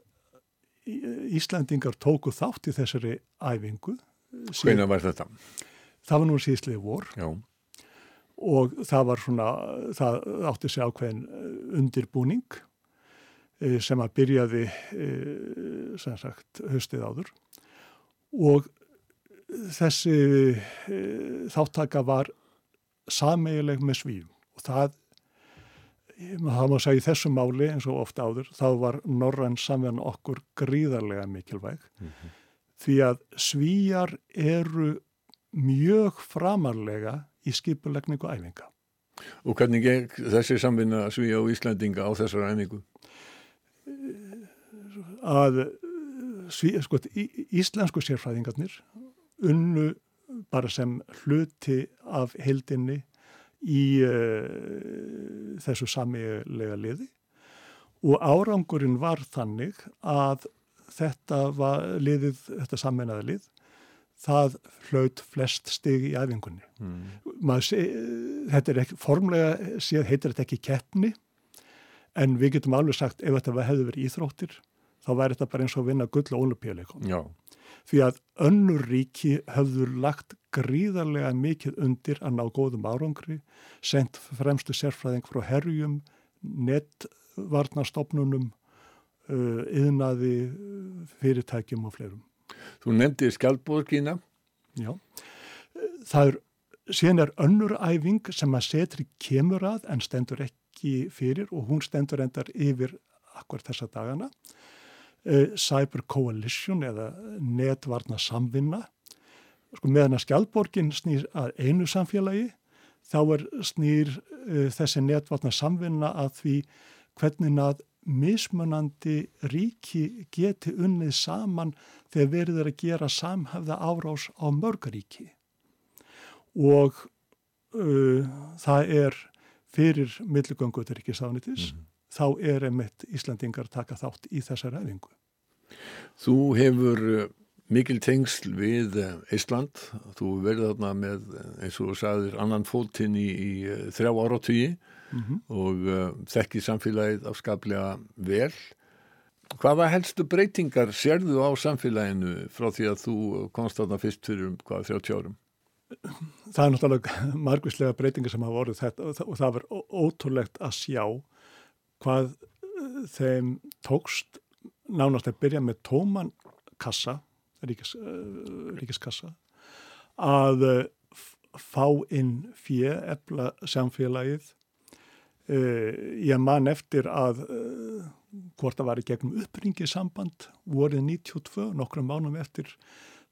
Íslandingar tóku þátt í þessari æfingu. Hvena var þetta? Það var nú síðslega vor. Já og það var svona, það átti sig ákveðin eh, undirbúning eh, sem að byrjaði eh, sem sagt höstið áður og þessi þáttaka var sameigileg með svíum og það það má segja í þessu máli eins og ofta áður þá var Norrann samverðan okkur gríðarlega mikilvæg mm -hmm. því að svíjar eru mjög framarlega í skipulegningu æfinga. Og hvernig gekk þessi samvinna svíja og Íslandinga á þessar æfingu? Að sví, sko, íslensku sérfræðingarnir unnu bara sem hluti af heldinni í uh, þessu samilega liði og árangurinn var þannig að þetta var liðið, þetta sammeinaða lið það hlaut flest stig í æfingunni. Mm. Sé, þetta er ekki, formlega séð heitir þetta ekki keppni, en við getum alveg sagt ef þetta hefði verið íþróttir, þá væri þetta bara eins og að vinna gull og olupíuleikum. Því að önnur ríki höfður lagt gríðarlega mikið undir að ná góðum árangri, sendt fremstu sérfræðing frá herjum, netvarnastofnunum, uh, yðnaði, fyrirtækjum og fleirum. Þú nefndi Skjaldborgina. Já, það er, síðan er önnur æfing sem að setri kemur að en stendur ekki fyrir og hún stendur endar yfir akkur þessa dagana. Uh, Cyber Coalition eða netvarna samvinna. Sko meðan að Skjaldborgin snýr að einu samfélagi þá er snýr uh, þessi netvarna samvinna að því hvernig að mismunandi ríki geti unnið saman þegar verður að gera samhæfða árás á mörgaríki og uh, það er fyrir milligönguturíkisánitis mm -hmm. Þá er einmitt Íslandingar taka þátt í þessa ræfingu. Þú hefur uh, mikil tengsl við Ísland. Þú verður þarna með, eins og þú sagðir, annan fótinn í, í þrjá ára og tíu og uh, þekkið samfélagið afskaplega vel. Hvaða helstu breytingar sérðu á samfélaginu frá því að þú komst þarna fyrst fyrir um hvaða 30 árum? Það er náttúrulega margvíslega breytingar sem hafa voruð þetta og það, og það var ótrúlegt að sjá hvað uh, þeim tókst nánast að byrja með tóman kassa, ríkis, uh, ríkiskassa, að uh, fá inn fjö, efla samfélagið. Ég man eftir að hvort það var í gegnum uppringisamband vorið 92, nokkrum mánum eftir,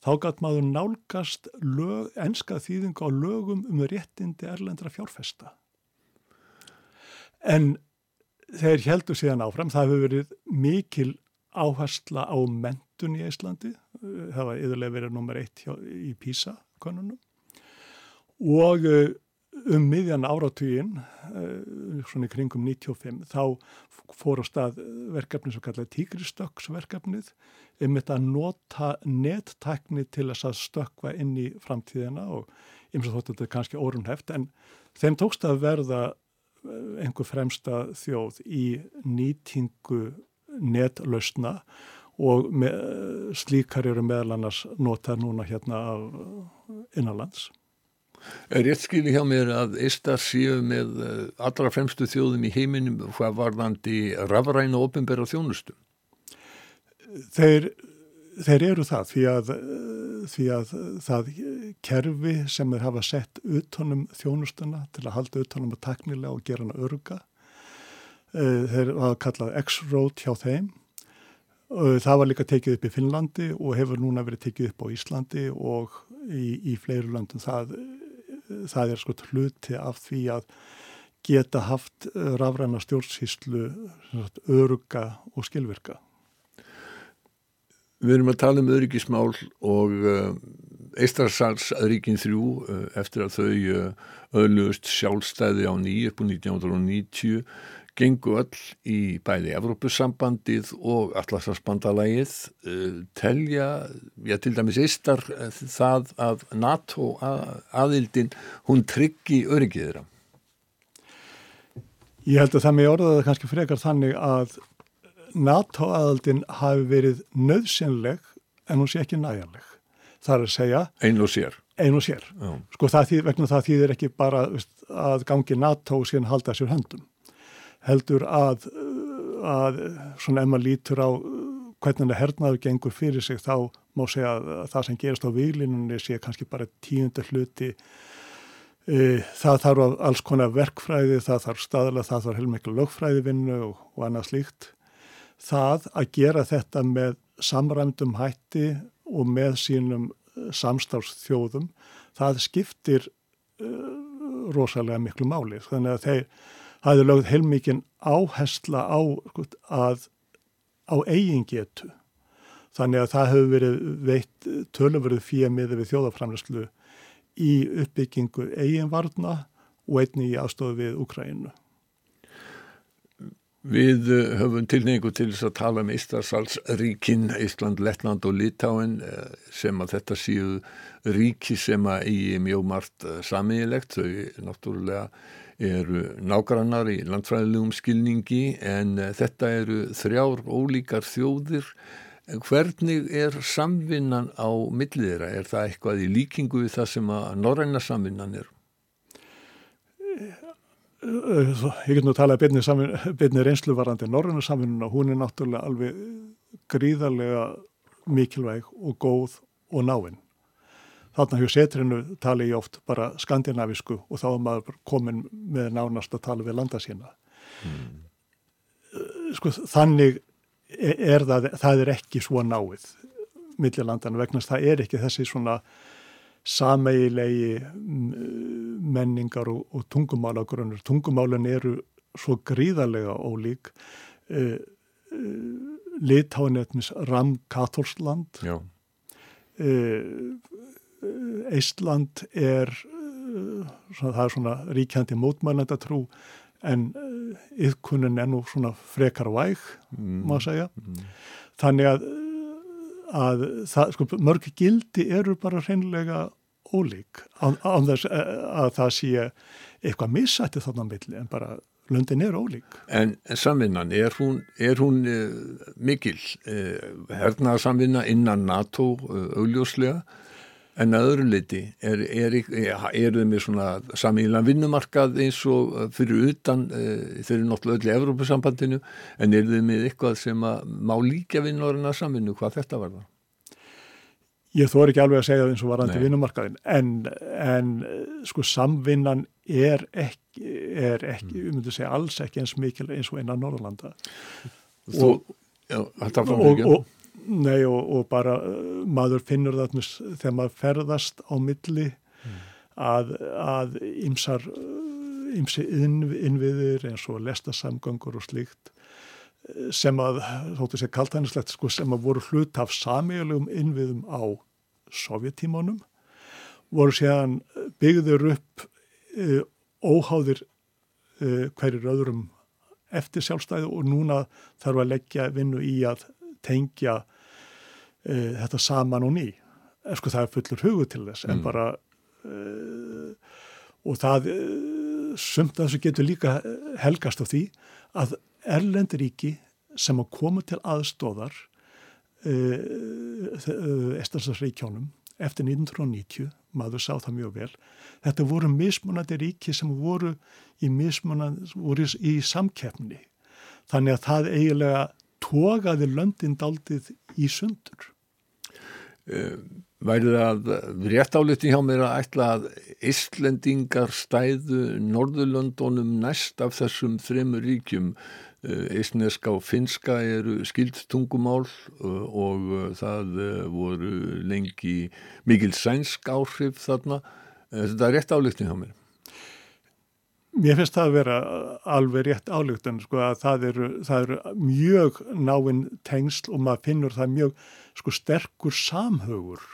þá gæt maður nálgast lög, enska þýðing á lögum um réttindi erlendra fjárfesta. En þeir heldur síðan áfram, það hefur verið mikil áhersla á mentun í Íslandi, það var yfirlega verið nummer eitt hjá, í PISA-konunum og um miðjan áratugin, svona í kringum 95, þá fór á stað verkefni sem kallaði tígristöksverkefnið þetta að nota nettækni til þess að stökka inn í framtíðina og eins og þóttu þetta er kannski órunheft en þeim tókst að verða einhver fremsta þjóð í nýtingu netlausna og með, slíkar eru meðal annars notað núna hérna af innanlands. Er rétt skili hjá mér að Ístar séu með allra fremstu þjóðum í heiminum hvað varðandi rafræna og ofinbæra þjónustu? Þeir, þeir eru það því að, því að það kerfi sem þeir hafa sett utanum þjónustuna til að halda utanum að taknilega og gera hana örga þeir hafa kallað X-Road hjá þeim. Það var líka tekið upp í Finnlandi og hefur núna verið tekið upp á Íslandi og í, í fleiru landum það, það er sko hluti af því að geta haft rafræna stjórnsýslu örga og skilvirka Við erum að tala um öryggismál og uh, Eistarsalsríkin þrjú uh, eftir að þau uh, öðlust sjálfstæði á nýju upp á 1990 gengu öll í bæði Evrópusambandið og Atlasarspandalagið telja, já til dæmis Eistar það að NATO aðildin hún tryggi öryggiðra. Ég held að það með orðaði kannski frekar þannig að NATO-aðaldin hafi verið nöðsynleg en hún sé ekki næjanleg. Það er að segja... Einn og sér. Einn og sér. Já. Sko það þýð, vegna það þýðir ekki bara að gangi NATO og síðan halda sér höndum. Heldur að, að svona ef maður lítur á hvernig það hernaður gengur fyrir sig þá má segja að það sem gerist á výlinunni sé kannski bara tíundar hluti það þarf alls konar verkfræði, það þarf staðlega, það þarf heilmiklu lögfræðivinnu og, og annað slíkt það að gera þetta með samræmdum hætti og með sínum samstáðsþjóðum, það skiptir uh, rosalega miklu máli. Þannig að þeir hafði lögð heilmikinn áhersla á, að, á eigingetu. Þannig að það hefur verið veitt tölumverðu fíja miður við þjóðaframlæslu í uppbyggingu eiginvarna og einni í aðstofu við Ukraínu. Við eh, höfum tilningu til þess að tala um Ístarsalsríkin, Ísland, Lettland og Litáin eh, sem að þetta séu ríki sem að eigi mjög margt eh, samíðilegt. Þau náttúrulega eru nágrannar í landfræðilegum skilningi en þetta eru þrjár ólíkar þjóðir. Hvernig er samvinnan á milliðra? Er það eitthvað í líkingu við það sem að norræna samvinnan er? Ég get nú talað byrni reynsluvarandi norrönu samvinnuna, hún er náttúrulega alveg gríðarlega mikilvæg og góð og náinn. Þarna hjá setrinu tali ég oft bara skandinavisku og þá er maður komin með nánast að tala við landa sína. Mm. Sko þannig er það, það er ekki svo náið millilandana vegna það er ekki þessi svona sameigilegi menningar og, og tungumálagrunnur. Tungumálun eru svo gríðarlega ólík. Uh, uh, Litáin er eitthvað ramkatólsland. Uh, Eistland er, svona, það er svona ríkjandi mótmælandatrú en yðkunin er nú svona frekar væg, mm. má segja. Mm. Þannig að að það, sko, mörg gildi eru bara hreinlega ólík án, án þess eh, að það sé eitthvað missætti þannig að milli en bara löndin er ólík. En samvinnan, er hún, er hún uh, mikil? Uh, hernaðarsamvinna innan NATO uh, augljóslega en að öðru leiti er, er, er, þeim með svona samílan vinnumarkað eins og fyrir utan þeir eru náttúrulega öll í Evrópusambandinu. En er þeim með eitthvað sem að má líka vinnorina samvinnu hvað þetta var það? Ég þóri ekki alveg að segja það eins og varandi vinnumarkaðin en, en sko samvinnan er ekki, er ekki mm. um að segja alls ekki eins mikil eins og einan Norðurlanda. Þú, og, já, fyrir ekki Nei og, og bara uh, maður finnur það þegar maður ferðast á milli mm. að, ymsar ymsi uh, inn, innviðir eins og lestasamgangur og slíkt sem að, þóttu sér kaltænislegt, sko, sem að voru hlut af samílugum innviðum á sovjetímanum, voru séðan byggður upp uh, óháðir uh, hverjir öðrum eftir sjálfstæðu og núna þarf að leggja vinnu í að tengja uh, þetta saman og ný. Sko það er fullur hugu til þess, mm. en bara og það sumt að þessu getur líka helgast á því að erlenduríki sem að koma til aðstóðar Estansarríkjónum eftir 1990, maður sá það mjög vel, þetta voru mismunandi ríki sem voru í mismunandi, voru í samkeppni. Þannig að það eiginlega tókaði löndin daldið í sundur. Uh, væri það rétt áliti hjá mér að ætla að Íslendingar stæðu Norðurlöndunum næst af þessum þremur ríkjum Ísneska eh, og finska eru skild tungumál eh, og eh, það voru lengi mikil sænsk áhrif þarna. Þetta er rétt álíktin hjá mér. Mér finnst það að vera alveg rétt álíktin, sko að það eru, það eru mjög náinn tengsl og maður finnur það mjög sko sterkur samhaugur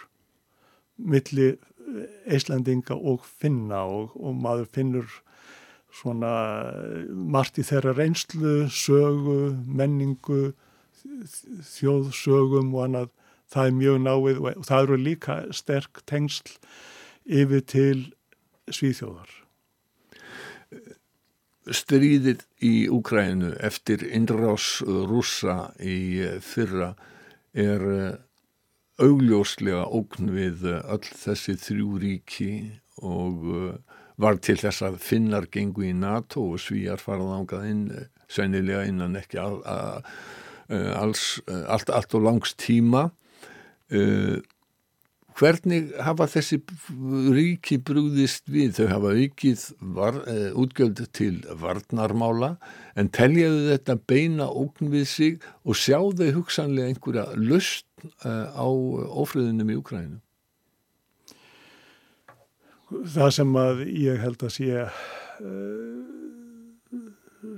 milli Íslandinga og finna og, og maður finnur svona margt í þeirra reynslu, sögu, menningu, þjóðsögum og annað. Það er mjög náið og það eru líka sterk tengsl yfir til svíþjóðar. Stríðið í Úkrænu eftir innrás rúsa í fyrra er augljóslega ógn við öll þessi þrjú ríki og var til þess að finnar gengu í NATO og svíjar farað ángað inn sennilega innan ekki all, all, alls, allt, allt og langs tíma. Uh, hvernig hafa þessi ríki brúðist við? Þau hafa var, uh, útgjöld til varnarmála en teljaðu þetta beina ókn við sig og sjá þau hugsanlega einhverja lust uh, á ofriðunum í Ukrænum það sem að ég held að sé uh,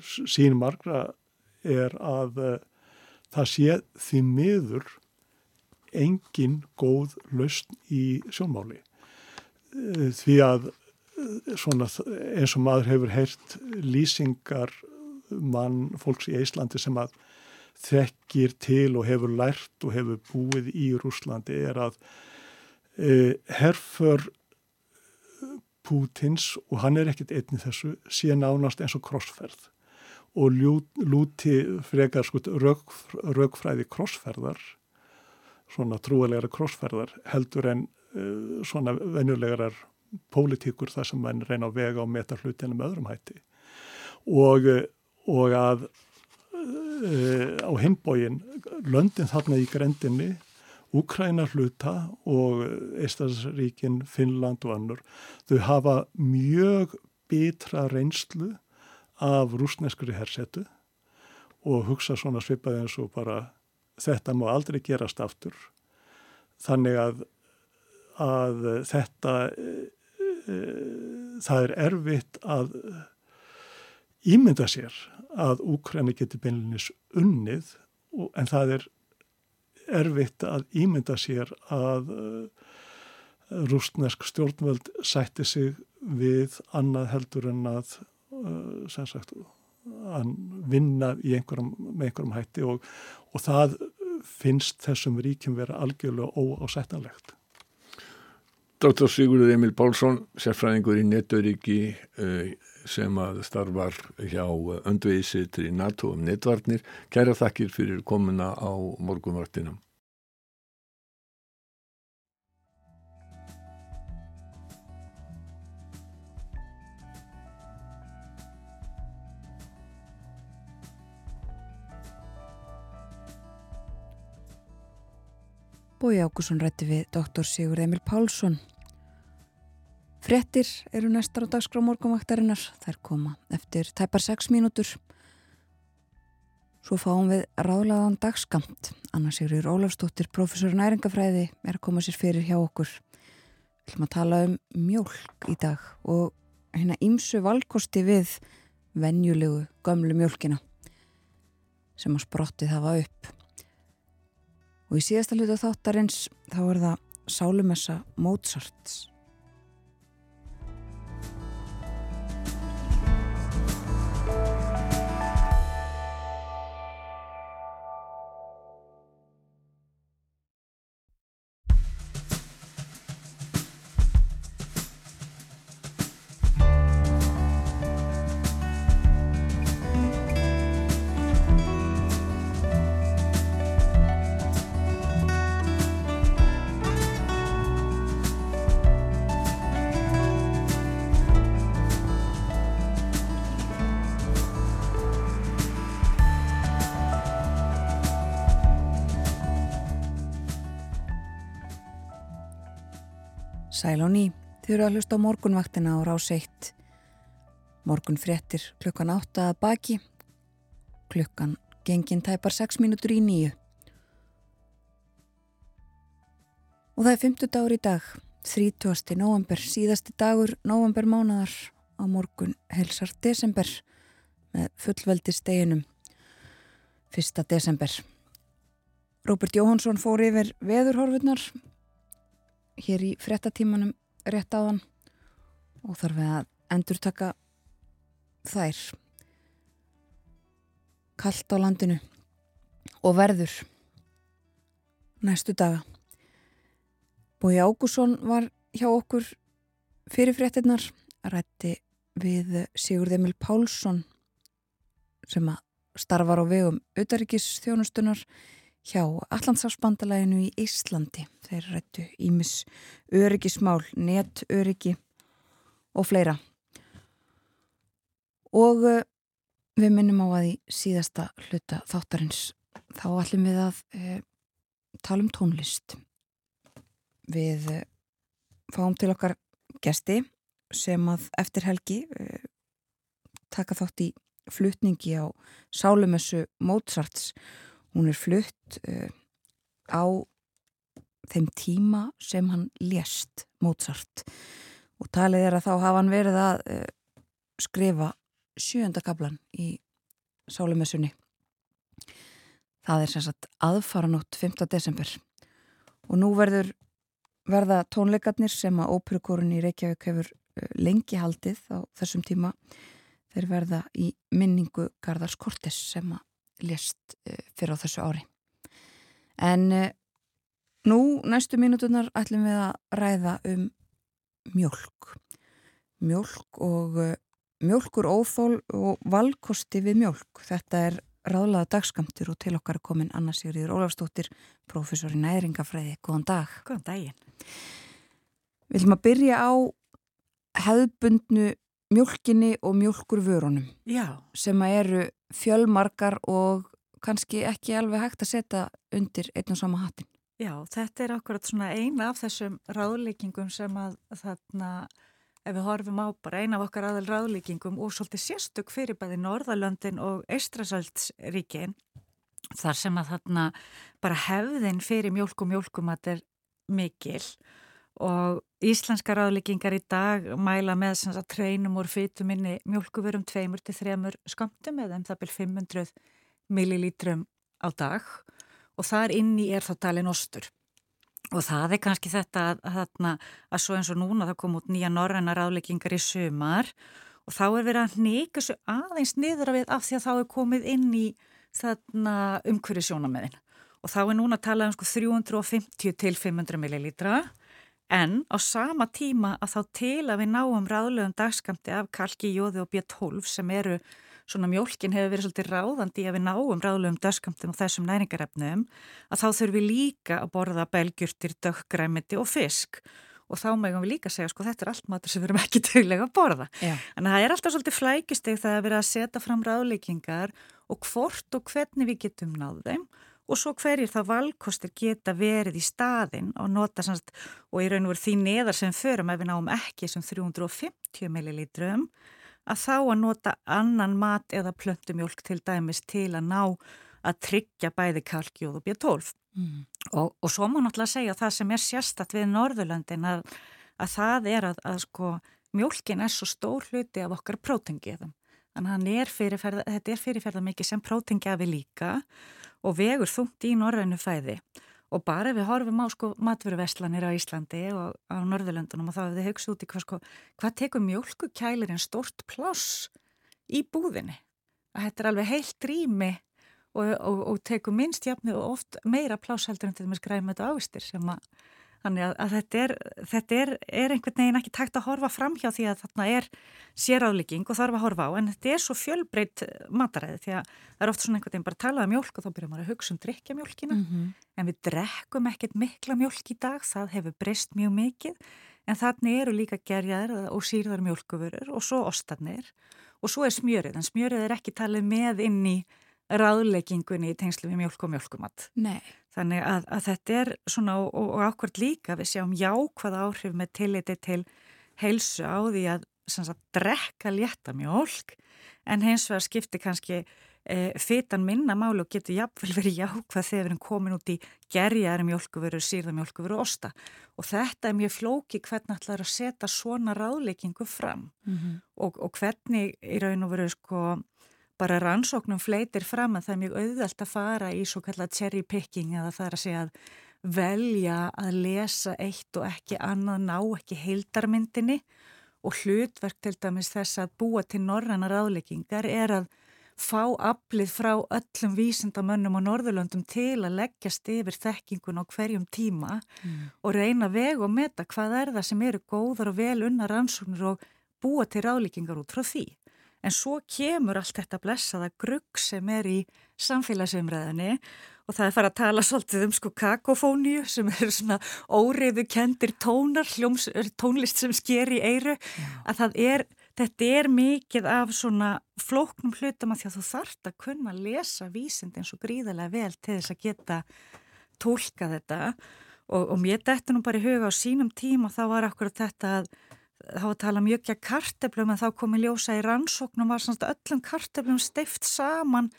sín margra er að uh, það sé því miður engin góð lausn í sjónmáli. Uh, því að svona eins og maður hefur heyrt lýsingar mann fólks í Íslandi sem að þekkir til og hefur lært og hefur búið í Rúslandi er að herfur Pútins og hann er ekkit einnig þessu síðan nánast eins og krossferð. Og ljú, lúti frekar sko rauk, raukfræði krossferðar svona trúilegar krossferðar heldur en uh, svona venjulegar pólitíkur þar sem mann reyna að vega og meta hlutinu með öðrum hætti. Og, og að uh, á heimbógin löndin þarna í grendinni Úkræna hluta og Eistarsríkin, Finnland og annur, þau hafa mjög bitra reynslu af rúsneskri hersetu og hugsa svona svipaði eins og bara þetta má aldrei gerast aftur. Þannig að, að þetta, e, e, það er erfitt að ímynda sér að Úkræna geti beinlinis unnið en það er erfitt að ímynda sér að uh, rústnesk stjórnvöld sætti sig við annað heldur en að, uh, sagt, að vinna einhverjum, með einhverjum hætti og, og það finnst þessum ríkjum vera algjörlega óásættanlegt. Dr. Sigurður Emil Pálsson, sérfræðingur í netauríki eh, sem að starfar hjá öndvegisitri NATO um netvarnir. Kæra þakkir fyrir komuna á morgunvartinum. Bói Ákusson rætti við doktor Sigur Emil Pálsson. Frettir eru næstar á dagskrá morgunvaktarinnar. Þær koma eftir tæpar 6 mínútur. Svo fáum við ráðlaðan dagskamt. Anna Sigur Ólafsdóttir, professor næringafræði, er að koma sér fyrir hjá okkur. Við ætlum að tala um mjölk í dag og hérna ímsu valkosti við venjulegu gömlu mjölkina sem að sprottið hafa upp. Og í síðasta hlutu þáttarins þá er það Sálumessa Mozarts. Sæl á ný, þið eru að hlusta á morgunvaktina á rás 1. Morgun fréttir klukkan 8 að baki, klukkan gengin tæpar 6 mínútur í nýju. Og það er 50 dagur í dag, 30. november, síðasti dagur november mánadar á morgun helsar desember með fullveldi steginum 1. desember. Róbert Jóhansson fór yfir veðurhorfurnar hér í frettatímanum rétt á hann og þarf við að endur taka þær. Kallt á landinu og verður næstu daga. Bói Ágússon var hjá okkur fyrir fréttinnar rætti við Sigurð Emil Pálsson sem að starfar á vegum auðaríkis þjónustunar hjá Allandsafsbandalæginu í Íslandi. Þeir rættu ímis öryggismál, netöryggi og fleira. Og uh, við minnum á að í síðasta hluta þáttarins þá ætlum við að uh, tala um tónlist. Við uh, fáum til okkar gesti sem að eftir helgi taka þátt í flutningi á Sálumessu Mozarts Hún er flutt uh, á þeim tíma sem hann lést Mozart og talið er að þá hafa hann verið að uh, skrifa sjönda kablan í Sálumessunni. Það er sem sagt aðfaranótt 5. desember og nú verður verða tónleikarnir sem að óperukorun í Reykjavík hefur uh, lengi haldið á þessum tíma þeir verða í minningu Garðars Kortes sem að lést eh, fyrir á þessu ári. En eh, nú næstu mínutunar ætlum við að ræða um mjölk. Mjölk og eh, mjölkur óþól og valkosti við mjölk. Þetta er ráðlaða dagskamtur og til okkar er komin Anna Sigriður Ólafstóttir, professor í næringafræði. Góðan dag. Góðan daginn. Við ætlum að byrja á hefðbundnu mjölkinni og mjölkurvörunum Já. sem eru fjölmarkar og kannski ekki alveg hægt að setja undir einn og sama hattin. Já, þetta er akkurat svona eina af þessum ráðlíkingum sem að þarna, ef við horfum á bara eina af okkar aðal ráðlíkingum og svolítið sérstök fyrir bæði Norðalöndin og Eistrasaldsríkin þar sem að þarna bara hefðin fyrir mjölk og mjölkumat er mikil og íslenska ráðlíkingar í dag mæla með sagt, treinum úr fytuminni mjölkuverum tveimur til þremur skamtum eða um það byrj 500 millilítrum á dag. Og þar inni er þá talin ostur. Og það er kannski þetta að, að, að svo eins og núna það kom út nýja norræna ráðlíkingar í sumar. Og þá er verið að nýka svo aðeins niður af því að þá er komið inn í umhverju sjónameðin og þá er núna að tala um sko 350 til 500 millilítra en á sama tíma að þá til að við náum ráðlegum dagskamti af kalki, jóði og B12 sem eru svona mjólkin hefur verið svolítið ráðandi að við náum ráðlegum dagskamtum og þessum næringarefnum að þá þurfum við líka að borða belgjurtir, döggræmiti og fisk og þá megum við líka að segja sko þetta er allt matur sem við erum ekki tögulega að borða. Já. En það er alltaf svolítið flækisteg það að vera að setja fram ráðleikingar og hvort og hvernig við getum náð þeim og svo hverjir það valkostir geta verið í staðin og nota samst, og í raun og veru því neðar sem förum ef við náum ekki sem 350 millilítrum að þá að nota annan mat eða plöntumjólk til dæmis til að ná að tryggja bæði kalkjóð og B12 Mm. og, og svo má náttúrulega segja það sem er sérstatt við Norðurlöndin að, að það er að, að sko mjólkin er svo stór hluti af okkar prótengiðum þannig að er þetta er fyrirferða mikið sem prótengjafi líka. og vegur þungt í norrænu fæði. Og bara ef við horfum á sko matveruverslanir á Íslandi og á Norðurlöndunum og þá hefur þið hugsa út í hvað sko hvað tekur mjólkukælirinn stort pláss í búðinni? Að þetta er alveg heilt rými og, og, og tekur minnst jafni og oft meira plásheldur en til þess græmið og ávistir sem að, þannig að, að þetta, er, þetta er, er einhvern veginn ekki takt að horfa fram hjá því að þarna er séráðlíking og þarf að horfa á en þetta er svo fjölbreytt mataræði því að það er oft svona einhvern veginn bara að tala um mjölk og þá byrjar maður að hugsa um drikja mjölkina Mm -hmm. en við drekkum ekkert mikla mjölk í dag, það hefur breyst mjög mikið en þannig eru líka gerjaðir og sýrðar mjölkuvörur og svo ostarnir og svo er smjörið en smjörið er ekki talið með inn í ráðleggingunni í tengslu við mjölk og mjölkumat. Nei. Þannig að, að þetta er svona og, og ákvört líka við sjáum jákvæða áhrif með tilliti til heilsu á því að sagt, drekka létta mjölk en hins vegar skipti kannski e, fytan minna máli og getur jafnvel verið jákvæð þegar við erum komin út í gerjaðari mjölkuvöru, sírða mjölkuvöru og osta og þetta er mjög flóki hvernig ætlaður að setja svona ráðleikingu fram Mm -hmm. og, og hvernig í raun og veru sko bara rannsóknum fleitir fram að það er mjög auðvelt að fara í svo kallat cherry picking eða það er að segja að velja að lesa eitt og ekki annað ná ekki heildarmyndinni og hlutverk til dæmis þess að búa til norrannar ráðleikingar er að fá aflið frá öllum vísindamönnum á Norðurlöndum til að leggjast yfir þekkingun á hverjum tíma Mm. og reyna veg og meta hvað er það sem eru góðar og vel unna rannsóknir og búa til ráðleikingar út frá því. En svo kemur allt þetta blessaða grugg sem er í samfélagsumræðinni og það er farið að tala svolítið um sko kakofóníu sem eru svona óriðu kendir tónar, hljóms, tónlist sem sker í eiru, að það er, þetta er mikið af svona flóknum hlutum að því að þú þart að kunna lesa vísind eins og gríðarlega vel til þess að geta tólka þetta. Og, og mér dætti nú bara í huga á sínum tíma þá var akkurat þetta að þá að tala mjög ekki að karteblum en þá komi ljósa í rannsóknum var svona öllum karteblum steift saman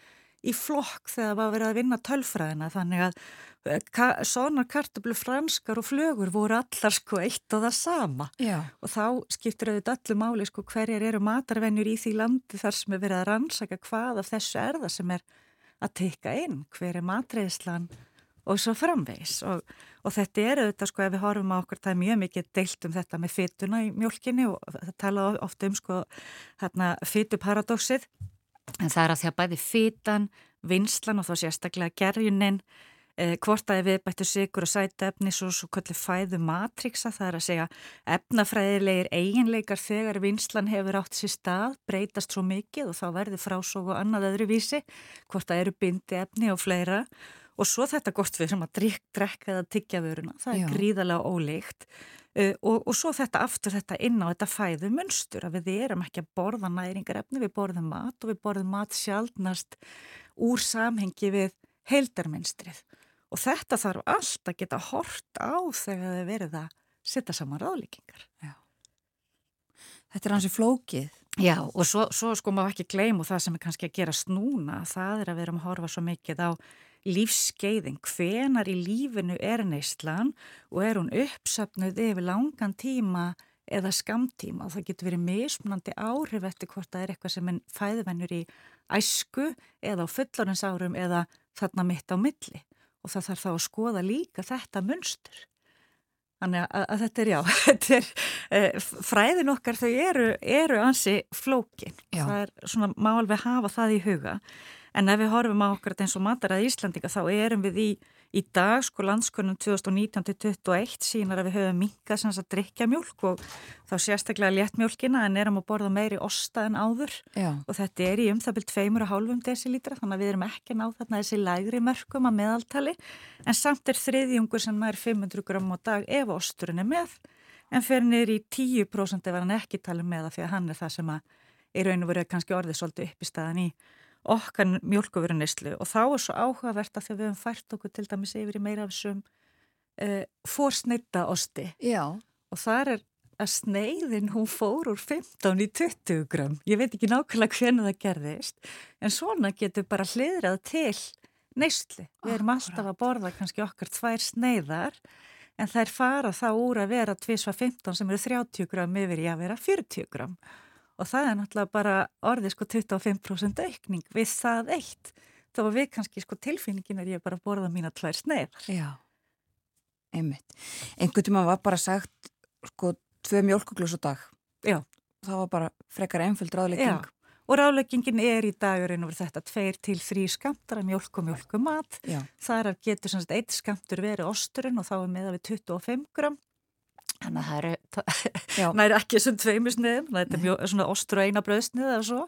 í flokk þegar það var verið að vinna tölfræðina. Þannig að eh, ka svona karteblu franskar og flögur voru allar sko eitt og það sama. Já. og þá skiptir auðvitað öllu máli sko hverjar eru matarvenjur í því landi þar sem er verið að rannsaka hvað af þessu er það sem er að teika inn, hver er matreðslan og svo framvegs og, og þetta er auðvitað sko ef við horfum á okkur það er mjög mikið deilt um þetta með fytuna í mjölkinni og það tala ofta um sko þarna fytuparadoxið en það er að því að bæði fytan, vinslan og þá sérstaklega gerjunin eh, hvort að við bættu sigur og sætefni svo svo kvöldi fæðu matrixa það er að segja efnafræðilegir eiginleikar þegar vinslan hefur átt sér stað, breytast svo mikið og þá verður frásók og annað öðru vísi hvort að eru bindi efni og fleira og svo þetta gott við sem að drikk, drekka eða tyggja vöruna, það er Já. gríðarlega ólíkt uh, og, og svo þetta aftur þetta inn á þetta fæðu munstur að við erum ekki að borða næringarefni, við borðum mat og við borðum mat sjálfnast úr samhengi við heildarmynstrið og þetta þarf allt að geta hort á þegar þið verið að setja saman ráðlíkingar. Þetta er hansi flókið. Já og svo, svo sko má ekki gleyma og það sem er kannski að gera snúna, það er að við erum að horfa svo mikið á lífskeiðin, hvenar í lífinu er neistlan og er hún uppsöfnuð yfir langan tíma eða skamtíma og það getur verið mismunandi áhrif eftir hvort það er eitthvað sem er fæðuvennur í æsku eða á fullorins árum eða þarna mitt á milli og það þarf þá að skoða líka þetta munstur. Þannig að, að þetta er já, þetta er, uh, fræðin okkar þau eru, eru ansi flókin. Já. Það er svona má alveg hafa það í huga. En ef við horfum á okkar eins og matarað Íslandika þá erum við í, í dag sko landskonum 2019-2021 sínar að við höfum minkað sem að drikja mjölk og þá sérstaklega léttmjölkina en erum að borða meiri osta en áður Já. og þetta er í um það byrjum tveimur og hálfum desilítra þannig að við erum ekki að ná þarna þessi lægri mörgum að meðaltali en samt er þriðjungur sem er 500 gram á dag ef osturinn er með en fyrir niður í 10% ef hann ekki tala með það að hann er það sem að í raun og verið kannski orðið svolítið upp í staðan í okkar mjölkuverunislu og þá er svo áhugavert að því að við höfum fært okkur til dæmis yfir í meira af þessum uh, fórsneita osti Já. og þar er að sneiðin hún fór úr 15 í 20 gram. Ég veit ekki nákvæmlega hvernig það gerðist en svona getur bara hliðrað til neysli. Við erum alltaf að borða kannski okkar tvær sneiðar en þær fara þá úr að vera tvísva 15 sem eru 30 gram yfir í að vera 40 gram og það er náttúrulega bara orðið sko 25% aukning við það eitt. Þá var við kannski sko tilfinningin er ég bara að borða mína tvær sneiðar. Já, einmitt. Einhvern tíma var bara sagt sko tvö mjölkuglus á dag. Já. Það var bara frekar einföld ráðlegging. Já, og ráðleggingin er í dagurinn over þetta tveir til þrý skamtar af mjölk og mjölkumat. Já. Þar getur eitt skamtur verið osturinn og þá er með að við 25 gram. Þannig að það næri ekki sem tveimisniðum, það er mjó, svona ostur og eina bröðsnið eða svo.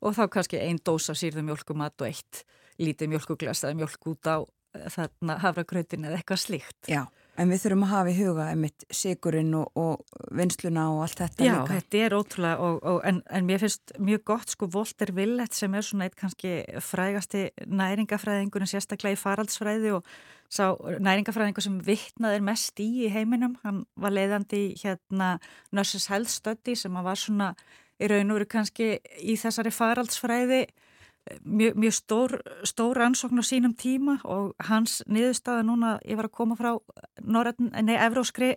Og þá kannski ein dós af sýrðum mjölkumat og eitt lítið mjölkuglas eða mjölk út á eh, þarna hafragrautin eða eitthvað slíkt. Já, en við þurfum að hafa í huga einmitt sigurinn og, og vinsluna og allt þetta Já, líka. þetta er ótrúlega og, og, en, en mér finnst mjög gott sko Volter Willett sem er svona eitt kannski frægasti næringafræðingurinn sérstaklega í faraldsfræði og sá næringafræðingur sem vittnaðir mest í í heiminum, hann var leiðandi í hérna Nurses Health Study sem var svona í raun og veru kannski í þessari faraldsfræði mjög, mjög stór, stór ansókn á sínum tíma og hans niðurstaða núna, ég var að koma frá Evróskri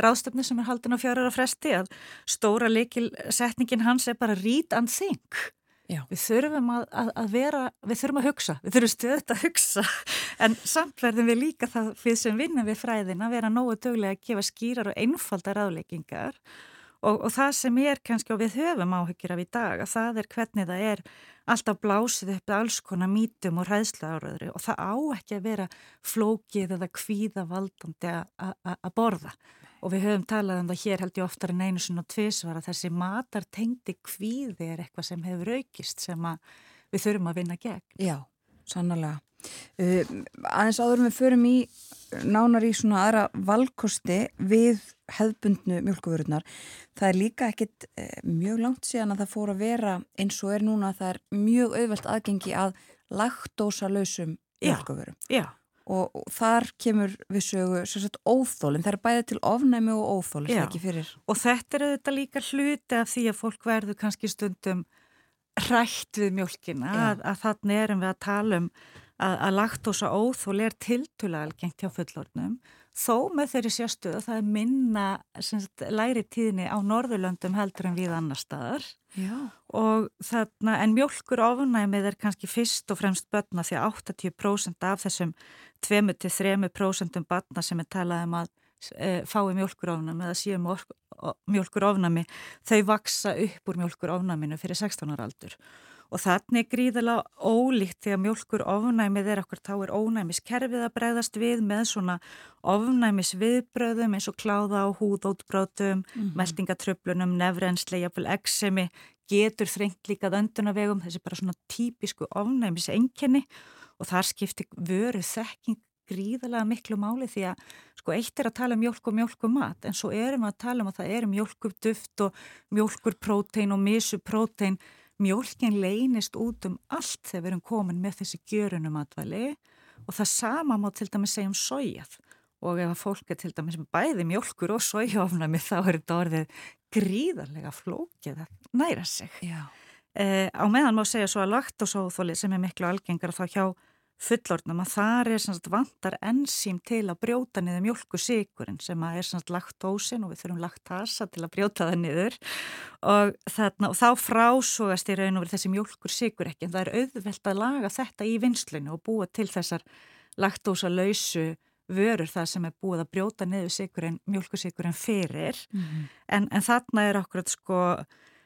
ráðstöfni sem er haldin á fjárara fresti að stóra leikil setningin hans er bara read and think Já. við þurfum að, að, að vera við þurfum að hugsa, við þurfum stöðut að hugsa en samt verðum við líka það við sem vinnum við fræðin að vera nógu döglega að gefa skýrar og einfaldar ráðleikingar og, og það sem er kannski og við höfum áhyggjur af í dag að það er hvernig það er alltaf blásið upp alls konar mítum og hræðsluáröðru og það á ekki að vera flókið eða kvíða valdandi að borða og við höfum talað um það hér held ég oftar en einu svona tvísvar að þessi matar tengdi kvíði er eitthvað sem hefur aukist sem við þurfum að vinna gegn. Já, sannlega. Uh, aðeins áður við förum í nánar í svona aðra valkosti við hefðbundnu mjölkuvörunar. Það er líka ekkit uh, mjög langt síðan að það fór að vera eins og er núna að það er mjög auðvelt aðgengi að laktósa lausum mjölkuvörum. Já. Og, og þar kemur við sögu sagt, óþólinn, það er bæðið til ofnæmi og óþólinn, það ekki fyrir. Og þetta er auðvitað líka hluti af því að fólk verður kannski stundum hrætt við mjölkina, að, að þannig erum við að tala um að, að laktósa óþól er tiltula algengt hjá fullornum, þó með þeirri sérstuð að það er minna sagt, læri tíðni á Norðurlöndum heldur en við annar staðar. Þarna, en mjölkur ofnæmið er kannski fyrst og fremst börna því að 80% af þessum 2-3% barna sem er talað um að e, fái mjölkur ofnæmi eða síðan mjölkur ofnæmi, þau vaksa upp úr mjölkur ofnæminu fyrir 16 ára aldur. Og þannig er gríðilega ólíkt því að mjölkur ofnæmið er okkur, þá er ónæmiskerfið að bregðast við með svona ofnæmisviðbröðum eins og kláða á húðótbrótum, mm -hmm. meldingatröflunum, nefrensli, jafnvel eksemi, getur þrengt líkað öndunavegum, þessi bara svona típisku ofnæmisenginni og þar skiptir vöru þekking gríðilega miklu máli því að sko eitt er að tala um mjölk og mjölk og mat en svo erum við að tala um að það eru mjölkur duft og mjölkur prótein og misu mjölkin leynist út um allt þegar við erum komin með þessi gjörunum atvæli og það sama má til dæmis segja um sójað og ef að fólk er til dæmis bæði mjölkur og sójáfnami þá er þetta orðið gríðarlega flókið að næra sig. Eh, á meðan má segja svo að laktósóþóli sem er miklu algengar þá hjá fullornum að þar er sagt, vantar ensím til að brjóta niður mjölkusíkurinn sem er sagt, laktósin og við þurfum laktasa til að brjóta það niður og, þarna, og þá frásogast í raun og verið þessi mjölkursíkur ekki en það er auðvelt að laga þetta í vinslinu og búa til þessar laktósa lausu vörur það sem er búið að brjóta niður mjölkusíkurinn fyrir mm -hmm. en, en þarna er okkur sko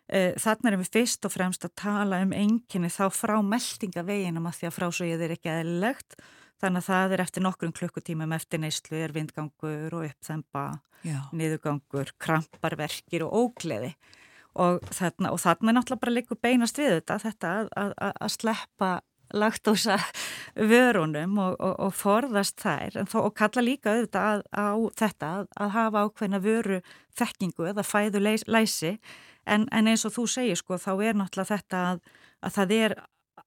Þannig erum við fyrst og fremst að tala um enginni þá frá meldingaveginum að því að frásögið er ekki eðlilegt. Þannig að það er eftir nokkrum klukkutímum eftir neyslu er vindgangur og uppþemba, niðugangur, kramparverkir og ógleði. Og þarna er náttúrulega bara líka beinast við þetta, þetta að, að, að sleppa lagtósa vörunum og, og, og forðast þær. Þó, og kalla líka auðvitað að, á þetta að hafa ákveðna vöru þekkingu eða fæðu læsi en, en eins og þú segir sko þá er náttúrulega þetta að, að það er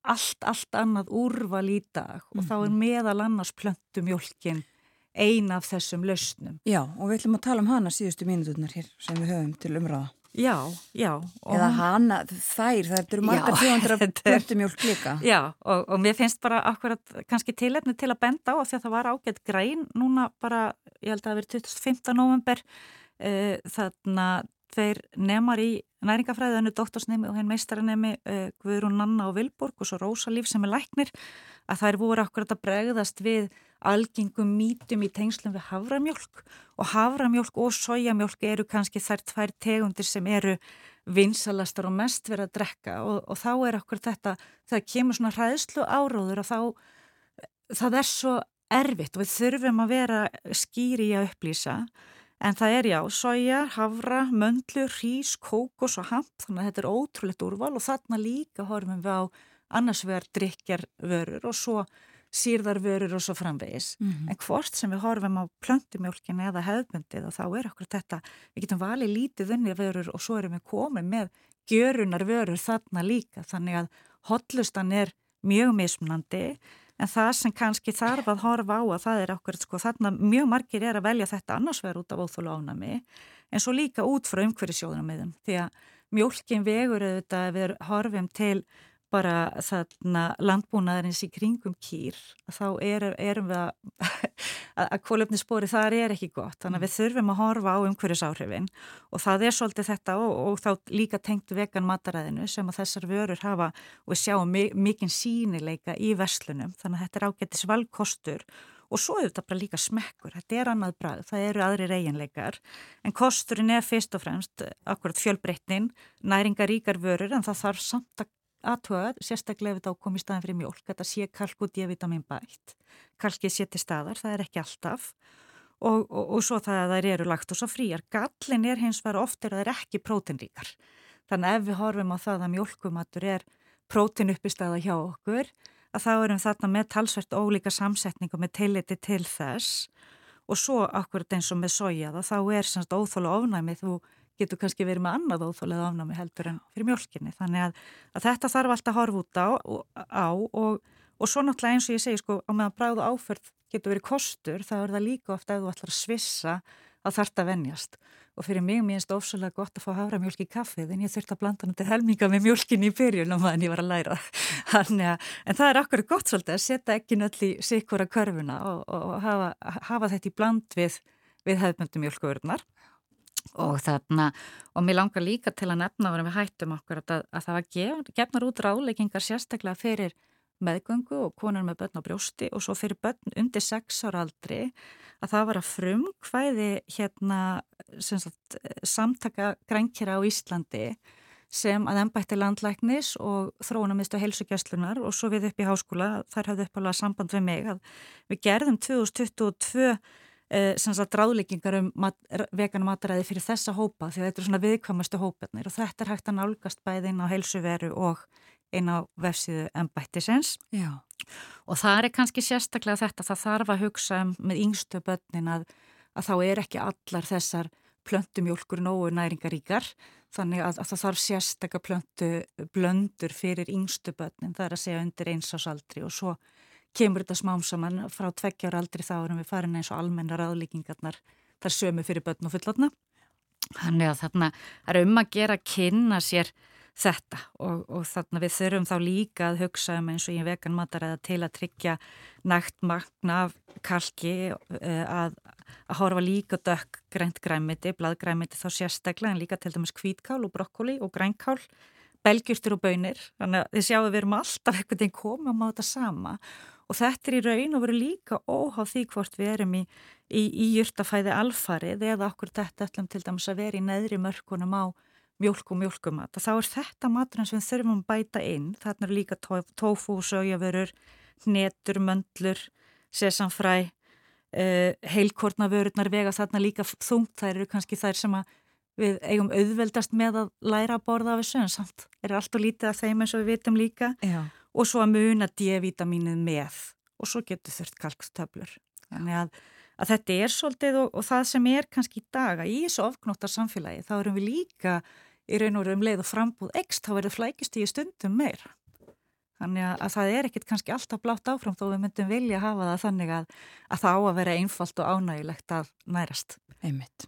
allt, allt annað úrval í dag og mm -hmm. þá er mhm. meðal annars plöntumjólkin ein af þessum lausnum. Já og við ætlum að tala um hana síðustu mínuturnar hér sem við höfum til umræða. Já, já. Eða hana, þær, það eru marga 200 plöntumjólk líka. Já og, og mér finnst bara akkurat kannski tilefni til að benda á að því að það var ágætt græn núna bara, ég held að það verið 2015. november uh, þarna þeir nemar í næringafræði önnu doktorsnemi og henn meistaranemi uh, Guðrún Nanna og Vilborg og svo Rósalíf sem er læknir að þær voru akkurat að bregðast við algengum mítum í tengslum við havramjólk og havramjólk og sojamjólk eru kannski þær tvær tegundir sem eru vinsalastar og mest verið að drekka. Og, og þá er okkur þetta, það kemur svona hræðslu áróður og þá það er svo erfitt og við þurfum að vera skýri að upplýsa En það er já, soja, havra, möndlur, rís, kókos og hamp, þannig að þetta er ótrúlegt úrval og þarna líka horfum við á annars vegar drikjarvörur og svo sírðarvörur og svo framvegis. Mm -hmm. En hvort sem við horfum á plöntumjólkinu eða hefðbundið og þá er okkur þetta, við getum valið lítið unni vörur og svo erum við komið með gjörunar vörur þarna líka, þannig að hotlustan er mjög mismunandi En það sem kannski þarf að horfa á að það er okkur, sko, þarna mjög margir er að velja þetta annars verður út af óþólu ánami en svo líka út frá umhverju sjóðunamiðum því að mjölkin vegur auðvitað við horfum til bara þarna landbúnaðarins í kringum kýr þá erum, erum við að, að kólöfnisspori þar er ekki gott. Þannig að við þurfum að horfa á umhverjusáhrifin og það er svolítið þetta og, og þá líka tengt vegan mataræðinu sem að þessar vörur hafa og við sjáum mikinn sínileika í verslunum. Þannig að þetta er ágættis valkostur og svo er þetta bara líka smekkur, þetta er annað brað, það eru aðri reynleikar en kosturinn er fyrst og fremst akkurat fjölbreytnin, næringaríkar vörur en það þarf samt að aðtöða, sérstaklega ef þetta ákom í staðin fyrir mjölk, þetta sé kalk og D-vitamin bætt, kalkið sé til staðar, það er ekki alltaf og, og, og svo það að það eru lagt og svo fríar. Gallin er hins vegar oftir að það er ekki prótinríkar. Þannig ef við horfum á það að mjölkumatur er prótin upp í staða hjá okkur, að þá erum þarna með talsvert ólíka samsetningu með teiliti til þess og svo akkurat eins og með sojaða, þá er semst óþóla ofnæmið þú getur kannski verið með annað óþálega afnámi heldur en fyrir mjölkinni. Þannig að, að þetta þarf alltaf að horfa út á, á og, og svo náttúrulega eins og ég segi sko á meðan bráðu áferð getur verið kostur þá er það líka ofta ef þú ætlar að svissa að þarta vennjast. Og fyrir mig mér finnst ofsalega gott að fá hafra mjölk í kaffið en ég þurfti að blanda hann til helminga með mjölkinni í byrjun og maður en ég var að læra. En það er akkur gott svolítið að setja ekki nöll í sikvara körfuna og, og hafa, hafa þetta í bland við, við hefðmöndu mjölkuverðnar og þarna, og mér langar líka til að nefna að við hættum okkur að, að það var gef, gefnar út ráleikingar sérstaklega fyrir meðgöngu og konar með börn á brjósti og svo fyrir börn undir sex ára aldri að það var að frumkvæði hérna sagt, samtaka grænkjara á Íslandi sem að ennbætti landlæknis og þróunamistu helsugjastlunar og svo við upp í háskóla, þar hafði uppalega samband við mig að við gerðum 2022 Eh, dráðleggingar um mat, vegan mataræði fyrir þessa hópa því þetta er svona viðkvamastu hópanir og þetta er hægt að nálgast bæði inn á heilsuveru og inn á vefsíðu ennbættisens og það er kannski sérstaklega þetta það þarf að hugsa um með yngstu börnin að, að þá er ekki allar þessar plöntumjólkur nógu næringaríkar þannig að, að það þarf sérstaklega plöntu blöndur fyrir yngstu börnin það er að segja undir einsásaldri og svo kemur þetta smám saman. Frá tveggjára aldri þá erum við farin eins og almenna ráðlíkingarnar þar sömu fyrir börn og fullotna. Þannig að þarna er um að gera kynna sér þetta. Og, og þarna við þurfum þá líka að hugsa um eins og ég vegan mataræða til að tryggja nægt magna af kalki eh, að, að horfa líka dökk grænt græmiti, bladgræmiti þá sérstaklega en líka til dæmis kvítkál og brokkoli og grænkál belgjustur og bönir, þannig að þið sjáum við erum alltaf einhvern veginn komum á þetta sama og þetta er í raun og veru líka óháð því hvort við erum í, í, í júrtafæði alfarið eða okkur þetta ætlum til dæmis að vera í neðri mörkunum á mjölk og mjölkumat, þá er þetta maturinn sem við þurfum að bæta inn. Þarna eru líka tofu, sögjavörur, hnetur, möndlur, sesamfræ, uh, heilkornavörurnar vega þarna líka þungt. Það eru kannski þær sem við eigum auðveldast með að læra að borða af þessu en samt er alltaf lítið af þeim eins og við vitum líka. Já. Og svo að muna D-vitamínið með og svo getur þurft kalkstöflur. Þannig að, að þetta er svolítið og, og það sem er kannski í daga í þessu ofknóttar samfélagi þá erum við líka í raun og raun um leið og frambúð ekst, þá verður flækist í stundum meir. Þannig að, að það er ekkit kannski alltaf blátt áfram þó við myndum vilja hafa það þannig að, að það á að vera einfalt og ánægilegt að nærast. Einmitt.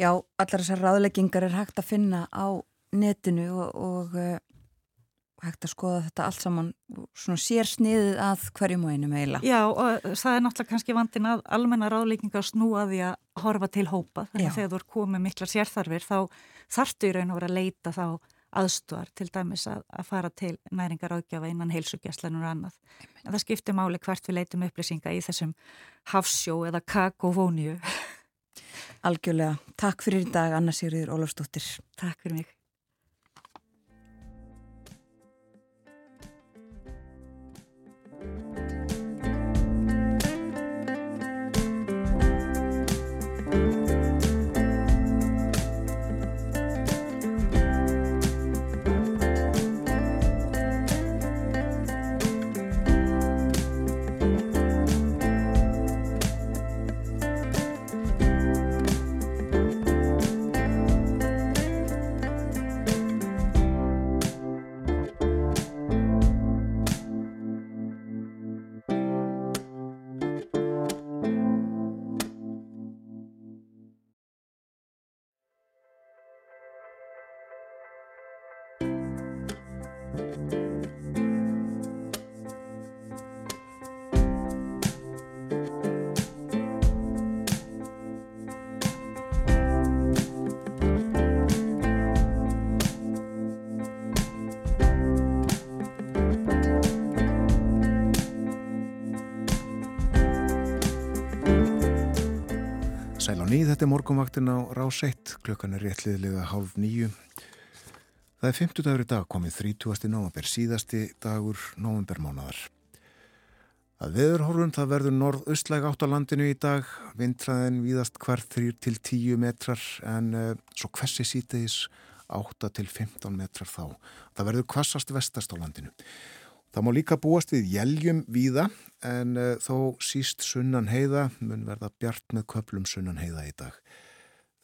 Já, allar þessar ráðleggingar er hægt að finna á netinu og, og uh, hægt að skoða þetta allt saman svona sér sniðið að hverjum og einum eila. Já, og það er náttúrulega kannski vandin að almenna ráðleggingar snúa því að horfa til hópa. Þannig að þegar þú er komið miklar sérþarfir þá þartu í raun og vera að leita þá aðstúar til dæmis að, að fara til næringar ágjafa innan heilsugjastlanur og annað. En það skiptir máli hvert við leitum upplýsinga í þessum hafsjó eða kakofóniu. Algjörlega. Takk fyrir í dag, Anna Sigriður Ólafsdóttir. Takk fyrir mig. Nýð, þetta er morgunvaktin á rás 1, klukkan er réttliðlega hálf nýju. Það er 50 dagur í dag komið 30. november, síðasti dagur novembermánaðar. Að veðurhorfum það verður norð-östlæg átt á landinu í dag, vintraðin víðast hvert 3 til 10 metrar en uh, svo hversi sítegis 8 til 15 metrar þá. Það verður kvassast vestast á landinu. Það má líka búast við jæljum víða en uh, þó síst sunnan heiða mun verða bjart með köplum sunnan heiða í dag.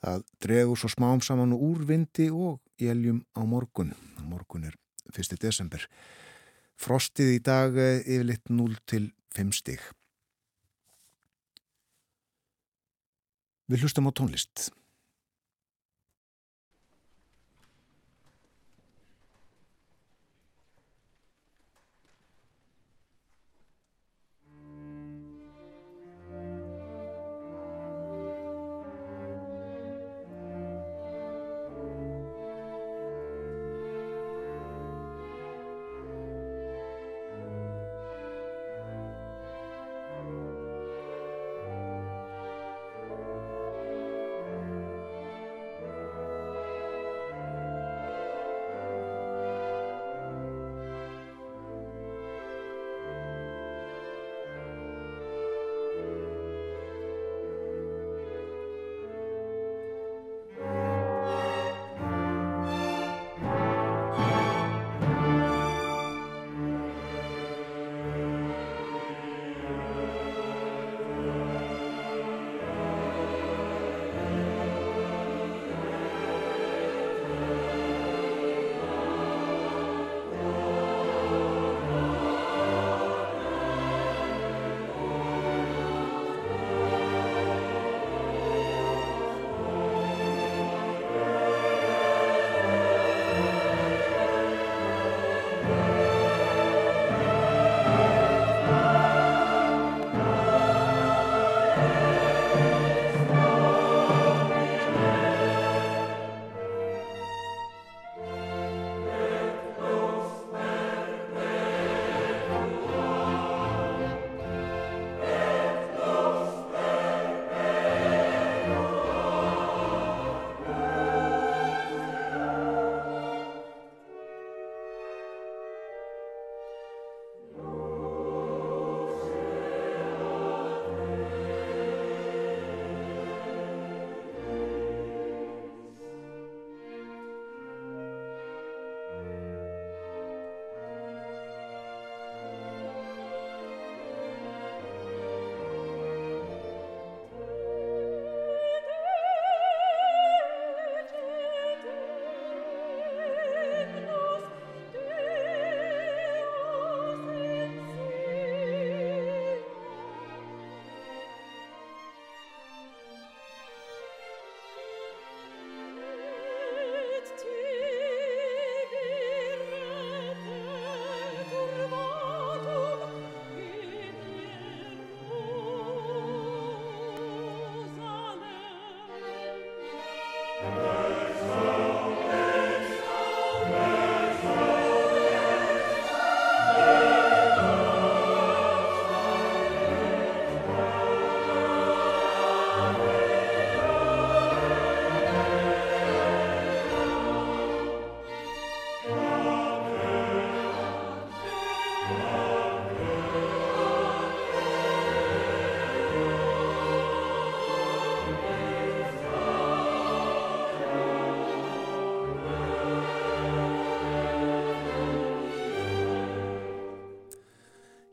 Það dregur svo smám saman úr vindi og jæljum á morgun. Morgun er 1. desember. Frostið í dag uh, yfirleitt 0 til 5 stig. Við hlustum á tónlist.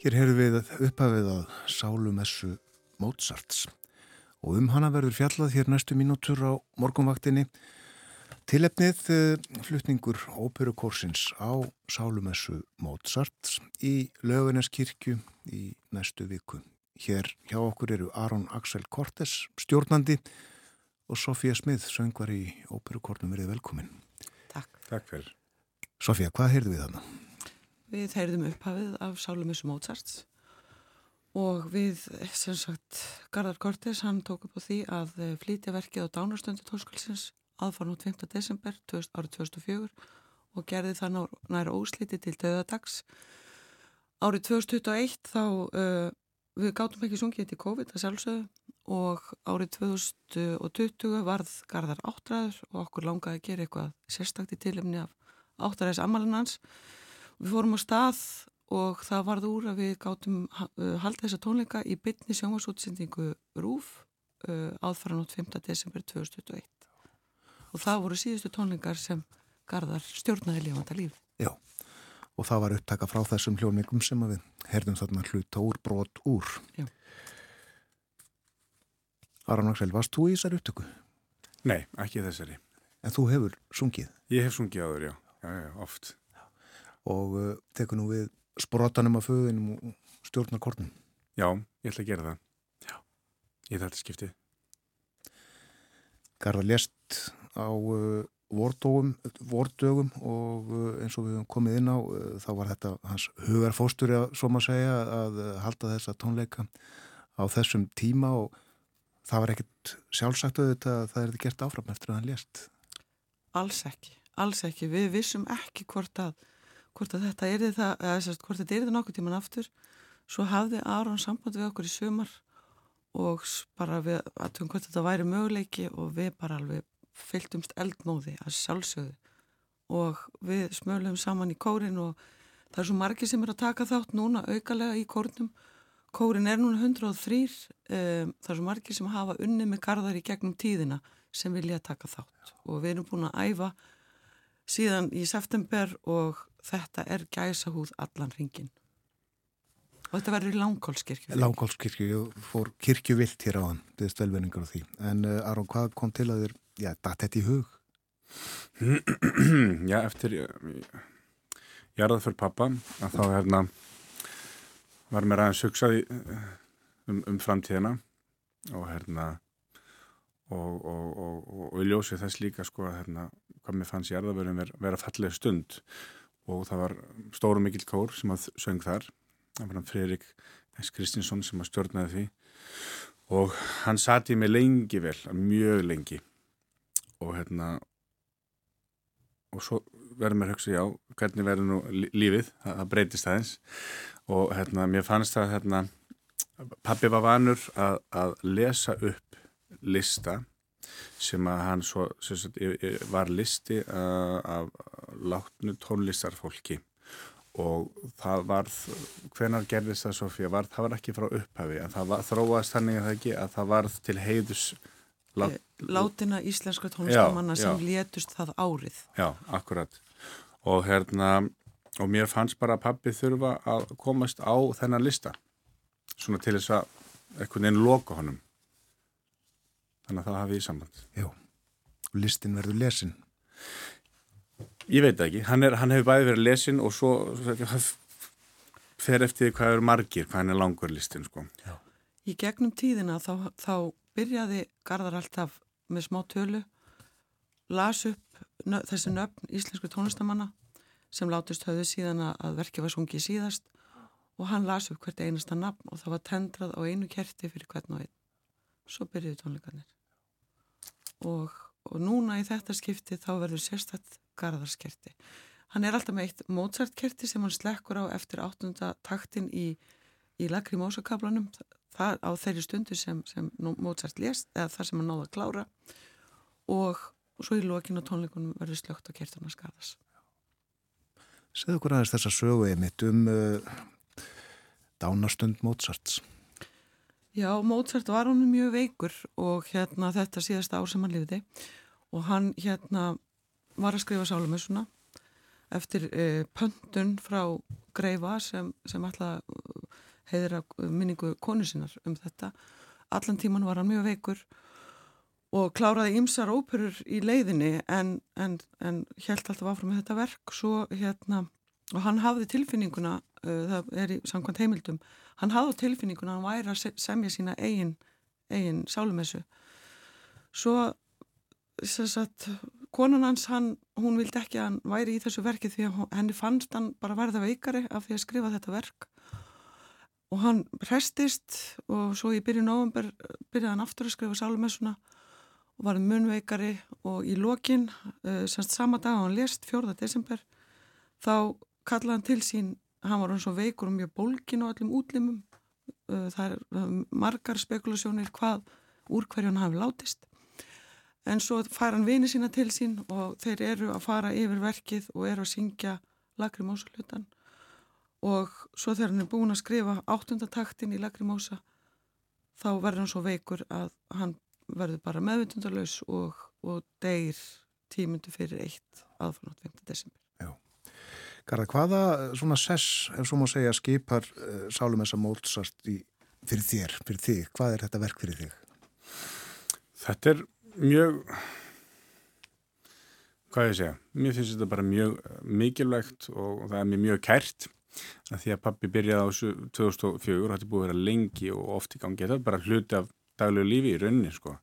Hér heyrðum við upphafið að sálumessu Mozarts og um hana verður fjallað hér næstu mínútur á morgunvaktinni. Tilefnið eh, flutningur óperukorsins á sálumessu Mozarts í löguneskirkju í næstu viku. Hér hjá okkur eru Aron Axel Kortes, stjórnandi og Sofía Smið, söngvar í óperukornum, verið velkomin. Takk. Takk fyrir. Sofía, hvað heyrðu við hana? Við heyrðum upphafið af Sálumissu Mozarts og við, sem sagt, Garðar Kortes, hann tók upp á því að eh, flytja verkið á dánarstöndu tónskálsins aðfarn út 5. desember 20, árið 2004 og gerði það næra ósliti til döðadags. Árið 2021 þá uh, við gátum ekki sungið þetta í COVID að sjálfsögðu og árið 2020 varð Garðar áttræður og okkur langaði að gera eitthvað sérstakt í tilumni af áttræðis amalinn hans. Við fórum á stað og það varð úr að við gátum haldið þessa tónleika í bytni sjónvarsútsendingu RÚF uh, aðfara nátt 5. desember 2021 og það voru síðustu tónleikar sem Garðar stjórnaði lifanda líf. Já, og það var upptaka frá þessum hljóningum sem við herðum þarna hluta úr brot úr. Já. Aron Axel, varst þú í þessari upptöku? Nei, ekki þessari. En þú hefur sungið? Ég hef sungið áður, já. Já, já, oft. Og uh, tekur nú við sporotanum af föðinum og stjórnarkornum? Já, ég ætla að gera það. Já, ég þetta skiptið. Garðar lést á uh, vordögum, vordögum og uh, eins og við höfum komið inn á uh, þá var þetta hans hugarfóstur að svo maður segja að uh, halda þessa tónleika á þessum tíma og það var ekkert sjálfsagt auðvitað að það er gert áfram eftir að hann lést. Alls ekki, alls ekki. Við vissum ekki hvort að, hvort að þetta er það, eða sérst, hvort þetta er það nokkuð tíman aftur. Svo hafði Aron samband við okkur í sumar og bara við aðtöfum hvort þetta væri möguleiki og við bara alveg fylgtumst eldmóði að sjálfsögðu og við smölum saman í kórin og það er svo margi sem er að taka þátt núna aukalega í kórnum kórin er núna 103 um, það er svo margi sem hafa unni með garðar í gegnum tíðina sem vilja taka þátt og við erum búin að æfa síðan í september og þetta er gæsa húð allan ringin og þetta verður í Langkólskirkju Langkólskirkju, ég fór kirkjuvilt hér á hann, byggðist velvinningar á því. En uh, Aron, hvað kom til að þér? Já, datt þetta í hug? Já, eftir ég jarðað fyrir pappa að þá hérna var mér aðeins hugsaði um, um framtíðina. Og hérna og, og, og, og ég ljósi þess líka sko að hérna hvað mér fannst jarðaverðin vera, vera falleg stund og það var stóru mikill kór sem að söng þar. Það var hann Freirik S. Kristinsson sem að stjórnaði því. Og hann sati mig lengi vel, mjög lengi. Og hérna og svo verður mér að hugsa já, hvernig verður nú lífið, það, það breytist aðeins. Og hérna mér fannst það hérna, pappi var vanur að, að lesa upp lista sem að hann svo sagt, var listi af látnu tónlistarfólki og það var, hvenar gerðist það Sofía, var, það var ekki frá upphafi en það var, þróast þannig að það ekki að það var til heiðus Lát, látina íslenska tónlistamanna sem létust það árið. Já, akkurat. Og hérna, og mér fannst bara að pappi þurfa að komast á þennan lista. Svona til þess að eitthvað neina loka honum. Þannig að það hafi í samband. Já, og listin verður lesin. Ég veit ekki. Hann, er, hann hefur bæði verið lesin og svo fer eftir hvað eru margir, hvað hann er langur listin, sko. Já. Í gegnum tíðina þá, þá byrjaði Garðar alltaf með smá tölu, las upp nö, þessi nöfn íslensku tónlistamanna sem látist höfðu síðan að verkið var sungið síðast og hann las upp hvert einasta nafn og það var tendrað á einu kerti fyrir hvern og einn. Svo byrjuði tónleikarnir. Og, og núna í þetta skipti þá verður sérstætt Garðarskerti. Hann er alltaf með eitt Mozart-kerti sem hann slekkur á eftir áttunda taktin í, í Lagri Mósakablanum það á þeirri stundu sem, sem Mozart lést eða þar sem hann náða að klára. Og, og svo í lokinu tónleikunum verður slögt á kertuna skadas Segðu okkur aðeins þessa sögu einmitt um uh, dánastund Mozarts Já, Mozart var hann mjög veikur og hérna þetta síðasta ár sem hann lifði og hann hérna var að skrifa sálumessuna eftir uh, pöntun frá Greifa sem, sem alltaf heiðra minningu konu sinnar um þetta. Allan tíman var hann mjög veikur og kláraði ymsar óperur í leiðinni en, en, en held alltaf áfram með þetta verk svo hérna og hann hafði tilfinninguna, uh, það er í samkvæmt heimildum, hann hafði tilfinninguna hann væri að semja sína eigin, eigin sálumessu. Svo sagt, konan hans, hann, hún vildi ekki að hann væri í þessu verki því að henni fannst hann bara verða veikari af því að skrifa þetta verk og hann restist og svo í byrju november byrjaði hann aftur að skrifa sálumessuna og var munveikari og í lokin, uh, semst sama dag hann lest, 4. desember þá kallaði hann til sín hann var hann svo veikur og mjög bólkin á öllum útlimum uh, það er uh, margar spekulasjónir hvað úr hverju hann hafi látist en svo fær hann vini sína til sín og þeir eru að fara yfir verkið og eru að syngja Lagrimósa hlutan og svo þegar hann er búin að skrifa áttundataktin í Lagrimósa þá verður hann svo veikur að hann verður bara meðvindundarlaus og, og deyr tímundu fyrir eitt aðfannátt 5. desember. Já. Garða, hvaða svona sess, ef svo má segja, skipar uh, Sálumessa Mólsart í, fyrir þér, fyrir þig? Hvað er þetta verk fyrir þig? Þetta er mjög, hvað ég segja, mér finnst þetta bara mjög mikilvægt og það er mér mjög kært að því að pappi byrjaði á 2004 og er búið að vera lengi og oft í gangi, þetta er bara hluti af daglegu lífi í rauninni sko.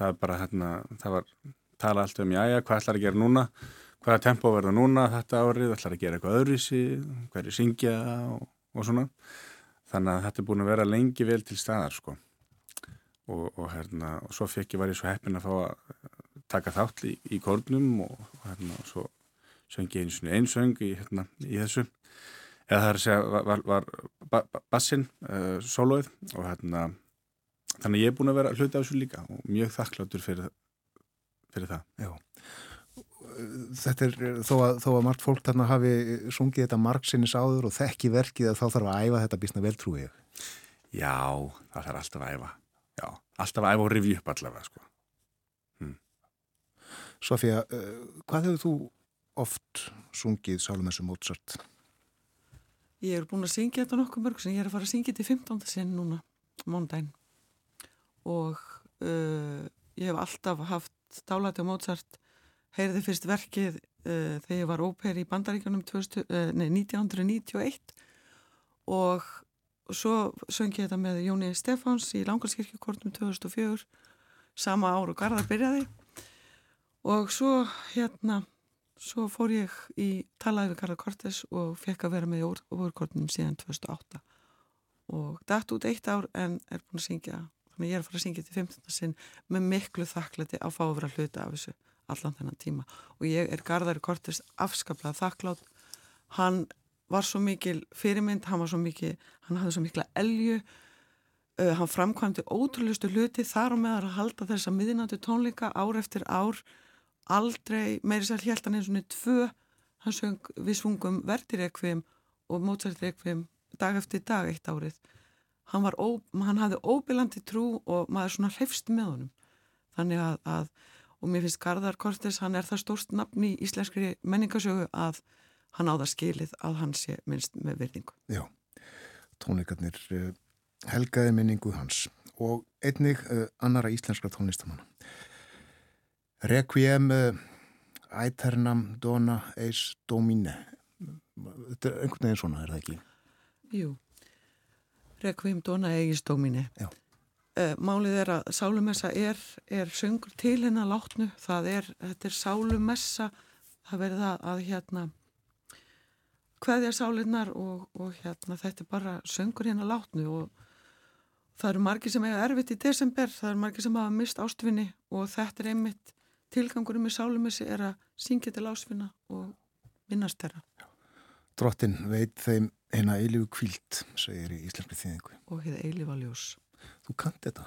Það er bara hérna, það var tala alltaf um jájá, hvað ætlar að gera núna, hvaða tempo verða núna þetta árið, ætlar að gera eitthvað öðruvísi, hverju syngja og, og svona. Þannig að þetta er búin að vera lengi vel til staðar sko. Og, og hérna, og svo fekk ég var ég svo heppin að fá að taka þátt í, í kórnum og, og hérna, og svo söngi einu svona einsöng í, hérna, í þessu. Eða það er að segja, var, var, var bassinn, uh, sólóið og hérna þannig ég er búin að vera hluti á þessu líka og mjög þakkláttur fyrir, fyrir það Já Þetta er þó að, þó að margt fólk þarna hafi sungið þetta margsinnis áður og þekki verkið að þá þarf að æfa þetta bísna vel trúið Já, það þarf alltaf að æfa Já, alltaf að æfa og rivja upp allavega sko. hm. Sofía, uh, hvað hefur þú oft sungið Sálumessu Mozart? Ég er búin að syngja þetta nokkuð mörg sem ég er að fara að syngja þetta í 15. sinn núna, móndaginn og uh, ég hef alltaf haft dálæti á Mozart heyrði fyrst verkið uh, þegar ég var óper í bandaríkjunum uh, 1991 og svo söngi ég þetta með Jóni Stefáns í Langarskirkjukortum 2004 sama ár og Garðar byrjaði og svo hérna svo fór ég í talaði við Garðar Kortes og fekk að vera með í óverkortunum síðan 2008 og dætt út eitt ár en er búin að syngja þannig ég er að fara að syngja til 15. sinn með miklu þakklæti að fá að vera hluta af þessu allan þennan tíma. Og ég er Garðari Kortes afskaplega þakklátt hann var svo mikil fyrirmynd, hann var svo mikil hann hafði svo mikla elju. Uh, hann framkvæmdi ótrúlustu hluti þar og með að halda þessa miðinandi tónleika ár eftir ár. Aldrei, meiri sér helt hann eins og niður tvö. Hann söng, við svungum verdirekvim og mótsættirekvim dag eftir dag eitt árið. Hann, ó, hann hafði óbylandi trú og maður svona hrefst með honum. Þannig að, að og mér finnst Garðar Kortes, hann er það stórst nafn í íslenskri menningasögu að hann á það skilið að hann sé minnst með virðingu. Já, tónleikarnir uh, helgaði minningu hans og einnig uh, annara íslenskra tónlistamanna. Requiem uh, Aeternam Dona Eis Domine þetta er einhvern veginn svona, er það ekki? Jú Requiem Dona Eis Domine Já málið er að sálumessa er, er söngur til hennar látnu, það er, þetta er sálumessa, það verður það að hérna hvaðja sálinnar og, og hérna þetta er bara söngur hennar látnu og það eru margir sem eiga erfitt í desember, það eru margir sem hafa mist ástvinni og þetta er einmitt tilgangurum með sálumessi er að syngja til ásvinna og minnast þeirra. Drottin veit þeim eina eilifu kvílt, segir í íslenski þýðingu. Og hefði eilifa ljós. Þú kannt þetta?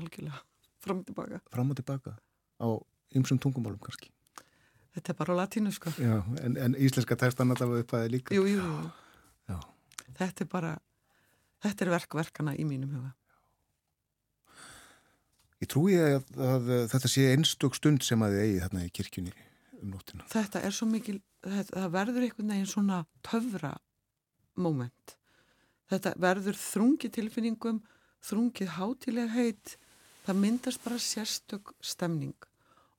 Algjörlega, fram og tilbaka. Fram og tilbaka, á ymsum tungumálum kannski. Þetta er bara á latínu sko. Já, en, en íslenska textan allavega upp aðeins líka. Jú, jú, jú. Já. Þetta er bara, þetta er verkverkana í mínum huga. Ég trúi að, að, að þetta sé einstök stund sem að þið eigi þarna í kirkjunni um nóttina. Þetta er svo mikil, þetta, það verður einhvern veginn svona töfra moment þetta verður þrungi tilfinningum, þrungið hátileg heit, það myndast bara sérstök stemning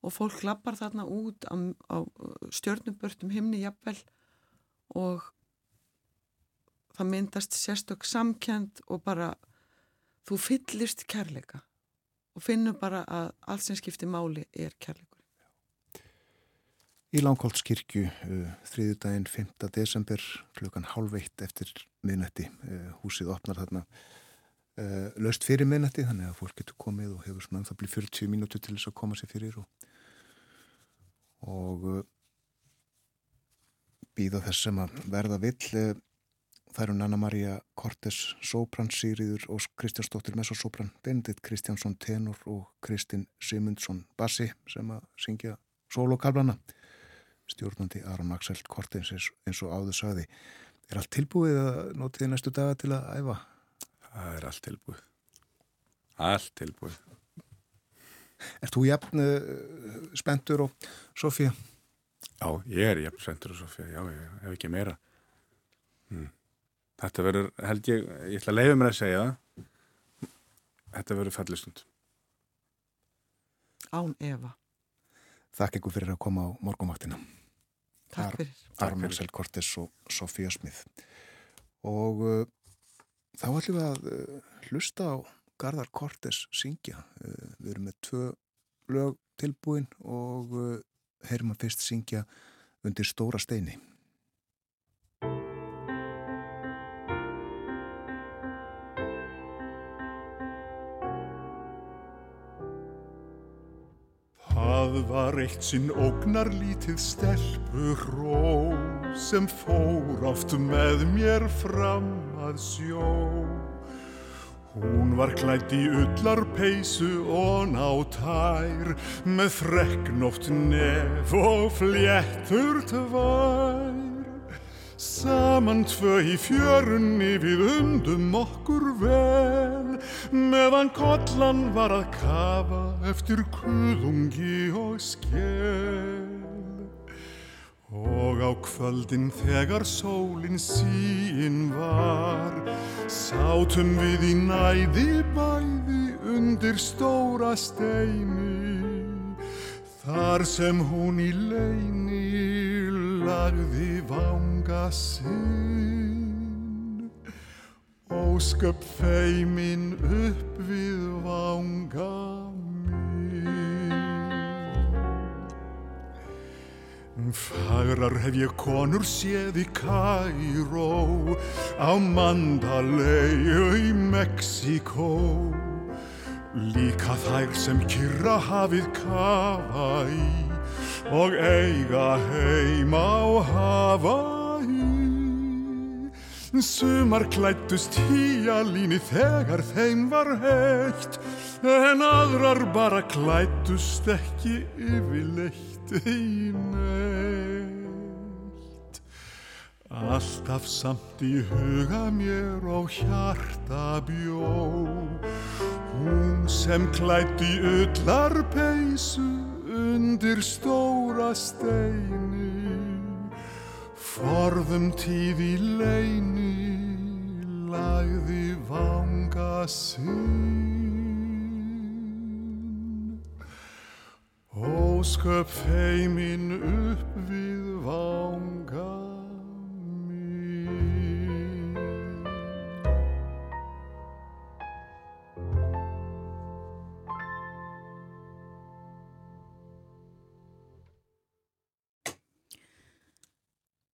og fólk lappar þarna út á, á stjörnubörtum himni jafnvel og það myndast sérstök samkjönd og bara þú fyllist kærleika og finnur bara að allt sem skiptir máli er kærleikur. Í Langholtskirkju, uh, þriðudaginn 5. desember, klukkan halv eitt eftir minnætti, uh, húsið opnar þarna uh, löst fyrir minnætti, þannig að fólk getur komið og hefur svona, það blir 40 mínúti til þess að koma sér fyrir og, og uh, býða þess sem að verða vill. Uh, Það eru Nanna Maria Cortes Sopran, Sýriður og Kristjánsdóttir Messosopran, Benedikt Kristjánsson tenor og Kristinn Simundsson bassi sem að syngja solokablana. Stjórnandi Aron Axel Cortes eins, og áður sagði. Er allt tilbúið að notið næstu daga til að æfa? Það er allt tilbúið. Allt tilbúið. Er þú jafn uh, spentur og Sofía? Já, ég er jafn spentur og Sofía, já, ég hef ekki meira. Hmm. Þetta verður, held ég, ég ætla að leiða mér að segja þetta verður fallistund. Án Eva. Þakk ykkur fyrir að koma á morgumvaktina. Takk fyrir. Aron Axel Cortes og Sofía Smith. Og uh, þá ætlum við að uh, hlusta á Garðar Cortes syngja. Uh, við erum með tvö lög tilbúin og uh, heyrum að fyrst syngja undir stóra steini. Það var eitt sinn ógnar lítið stelpur ró sem fór oft með mér fram að sjó. Hún var klætt í ullar peysu og ná tær með freknótt nef og fléttur tvær. Saman tvö í fjörunni við undum okkur vel meðan kollan var að kafa eftir kuðungi og skell. Og á kvöldin þegar sólin síin var sátum við í næði bæði undir stóra steini þar sem hún í leini lagði vanga sinn. Ósköp feimin upp við vanga Fagrar hef ég konur séð í Kairó á Mandalay í Mexiko Líka þær sem kyrra hafið kafa í og eiga heim á Hawaii. Sumar klættust híjalíni þegar þeim var heitt, en aðrar bara klættust ekki yfirleitt í neitt. Alltaf samt í huga mér og hjarta bjó, hún sem klætti ullar peysu undir stóra steini. Forðum tíð í leini lagði vanga sinn ósköp feimin upp við vanga mín.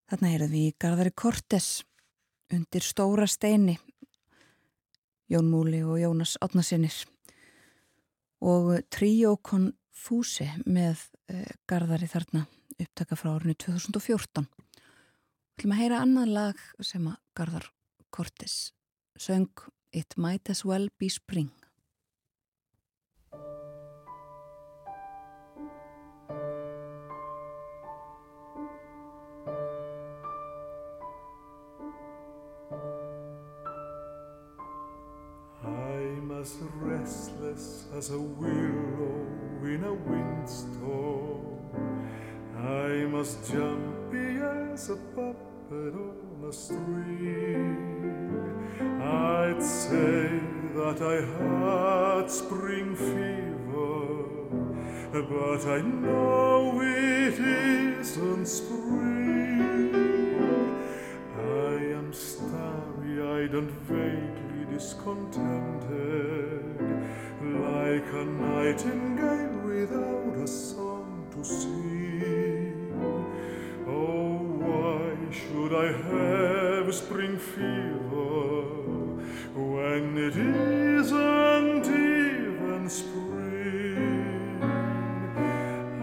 Þarna heyrðum við í Garðari Kortes undir stóra steini Jón Múli og Jónas Átnasinnir og Tríó Konfúsi með uh, Garðari þarna upptaka frá árinu 2014 Við ætlum að heyra annað lag sem að Garðar Kortes söng It Might As Well Be Spring. I'm as restless as a willow in a windstorm. I must as jumpy as a puppet on a string, I'd say that I had spring fever, but I know it isn't spring. I am starry-eyed and vaguely discontented, like a nightingale without a song to sing. Oh, why should I have spring fever when it isn't even spring?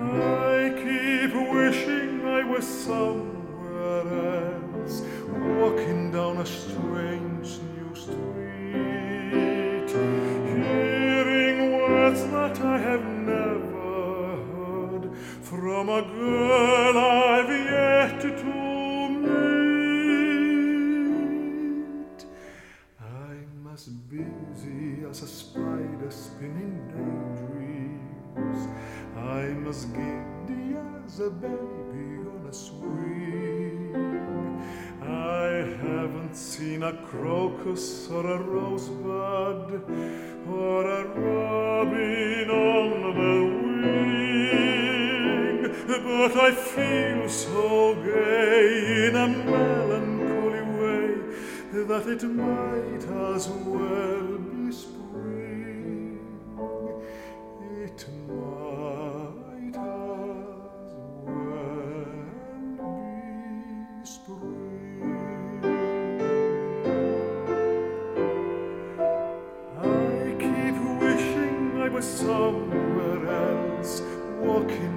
I keep wishing I was somewhere else, walking down a strange from a girl I've yet to meet. I'm as busy as a spider spinning daydreams. I'm as giddy as a baby on a swing. I haven't seen a crocus or a rosebud or a robin on the wing, but I feel so gay in a melancholy way that it might as well be spring. It might as well be spring. I keep wishing I was somewhere else, walking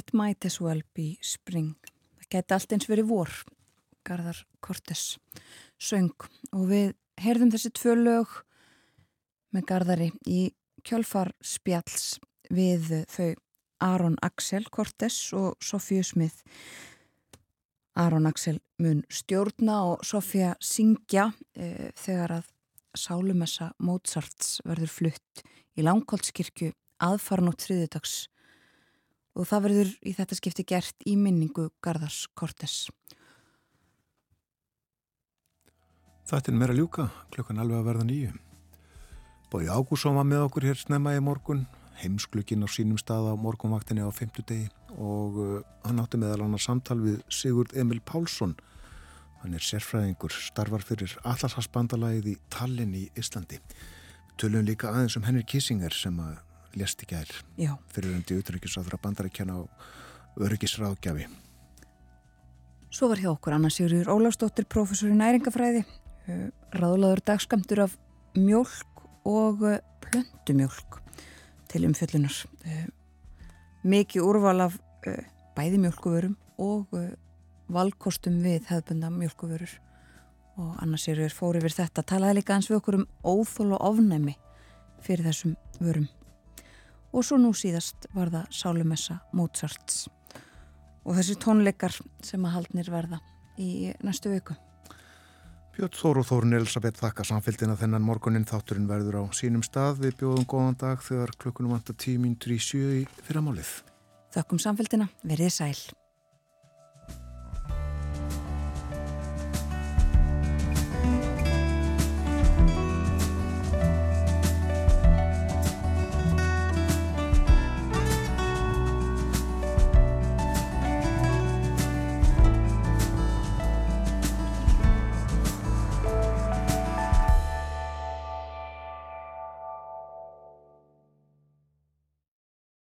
It might as well be spring. Það geti allt eins verið vor, Garðar Kortes söng og við heyrðum þessi tvö lög með Garðari í kjölfar spjalls við þau Aron Axel Kortes og Sofíu Smith. Aron Axel mun stjórna og Sofía syngja e, þegar að Sálumessa Mozarts verður flutt í Langholtskirkju aðfarnótt þriðudags og það verður í þetta skipti gert í minningu Garðars Kortes. Þetta er meira ljúka, klukkan alveg að verða nýju. Bói Ágússon var með okkur hér snemma í morgun, heimsklukkin á sínum stað á morgunvaktinni á femtudegi og uh, hann átti meðal annars samtal við Sigurd Emil Pálsson. Hann er sérfræðingur, starfar fyrir Allarshalsbandalagið í Tallinn í Íslandi. Tölum líka aðeins um Henry Kissinger sem að lest í Já. fyrir hundi utryggisáþra bandaríkjana á öryggisráðgjafi. Svo var hjá okkur Anna Sigurður Ólafsdóttir, professor í næringafræði, ráðlaður dagskamtur af mjölk og plöntumjölk til umfjöllunar. Mikið úrval af bæði mjölkuvörum og valkostum við hefðbunda mjölkuvörur og Anna Sigurður fór yfir þetta, talaði líka eins við okkur um óþól og ofnæmi fyrir þessum vörum. Og svo nú síðast var það Sálumessa Mozarts og þessi tónleikar sem að haldnir verða í næstu viku. Björn Þór og Þórun Elisabeth þakka samfélgina þennan morgunin þátturinn verður á sínum stað við bjóðum góðan dag þegar klukkunum vantar tíminn 37 í fyrramálið. Þakkum samfélgina, verið sæl.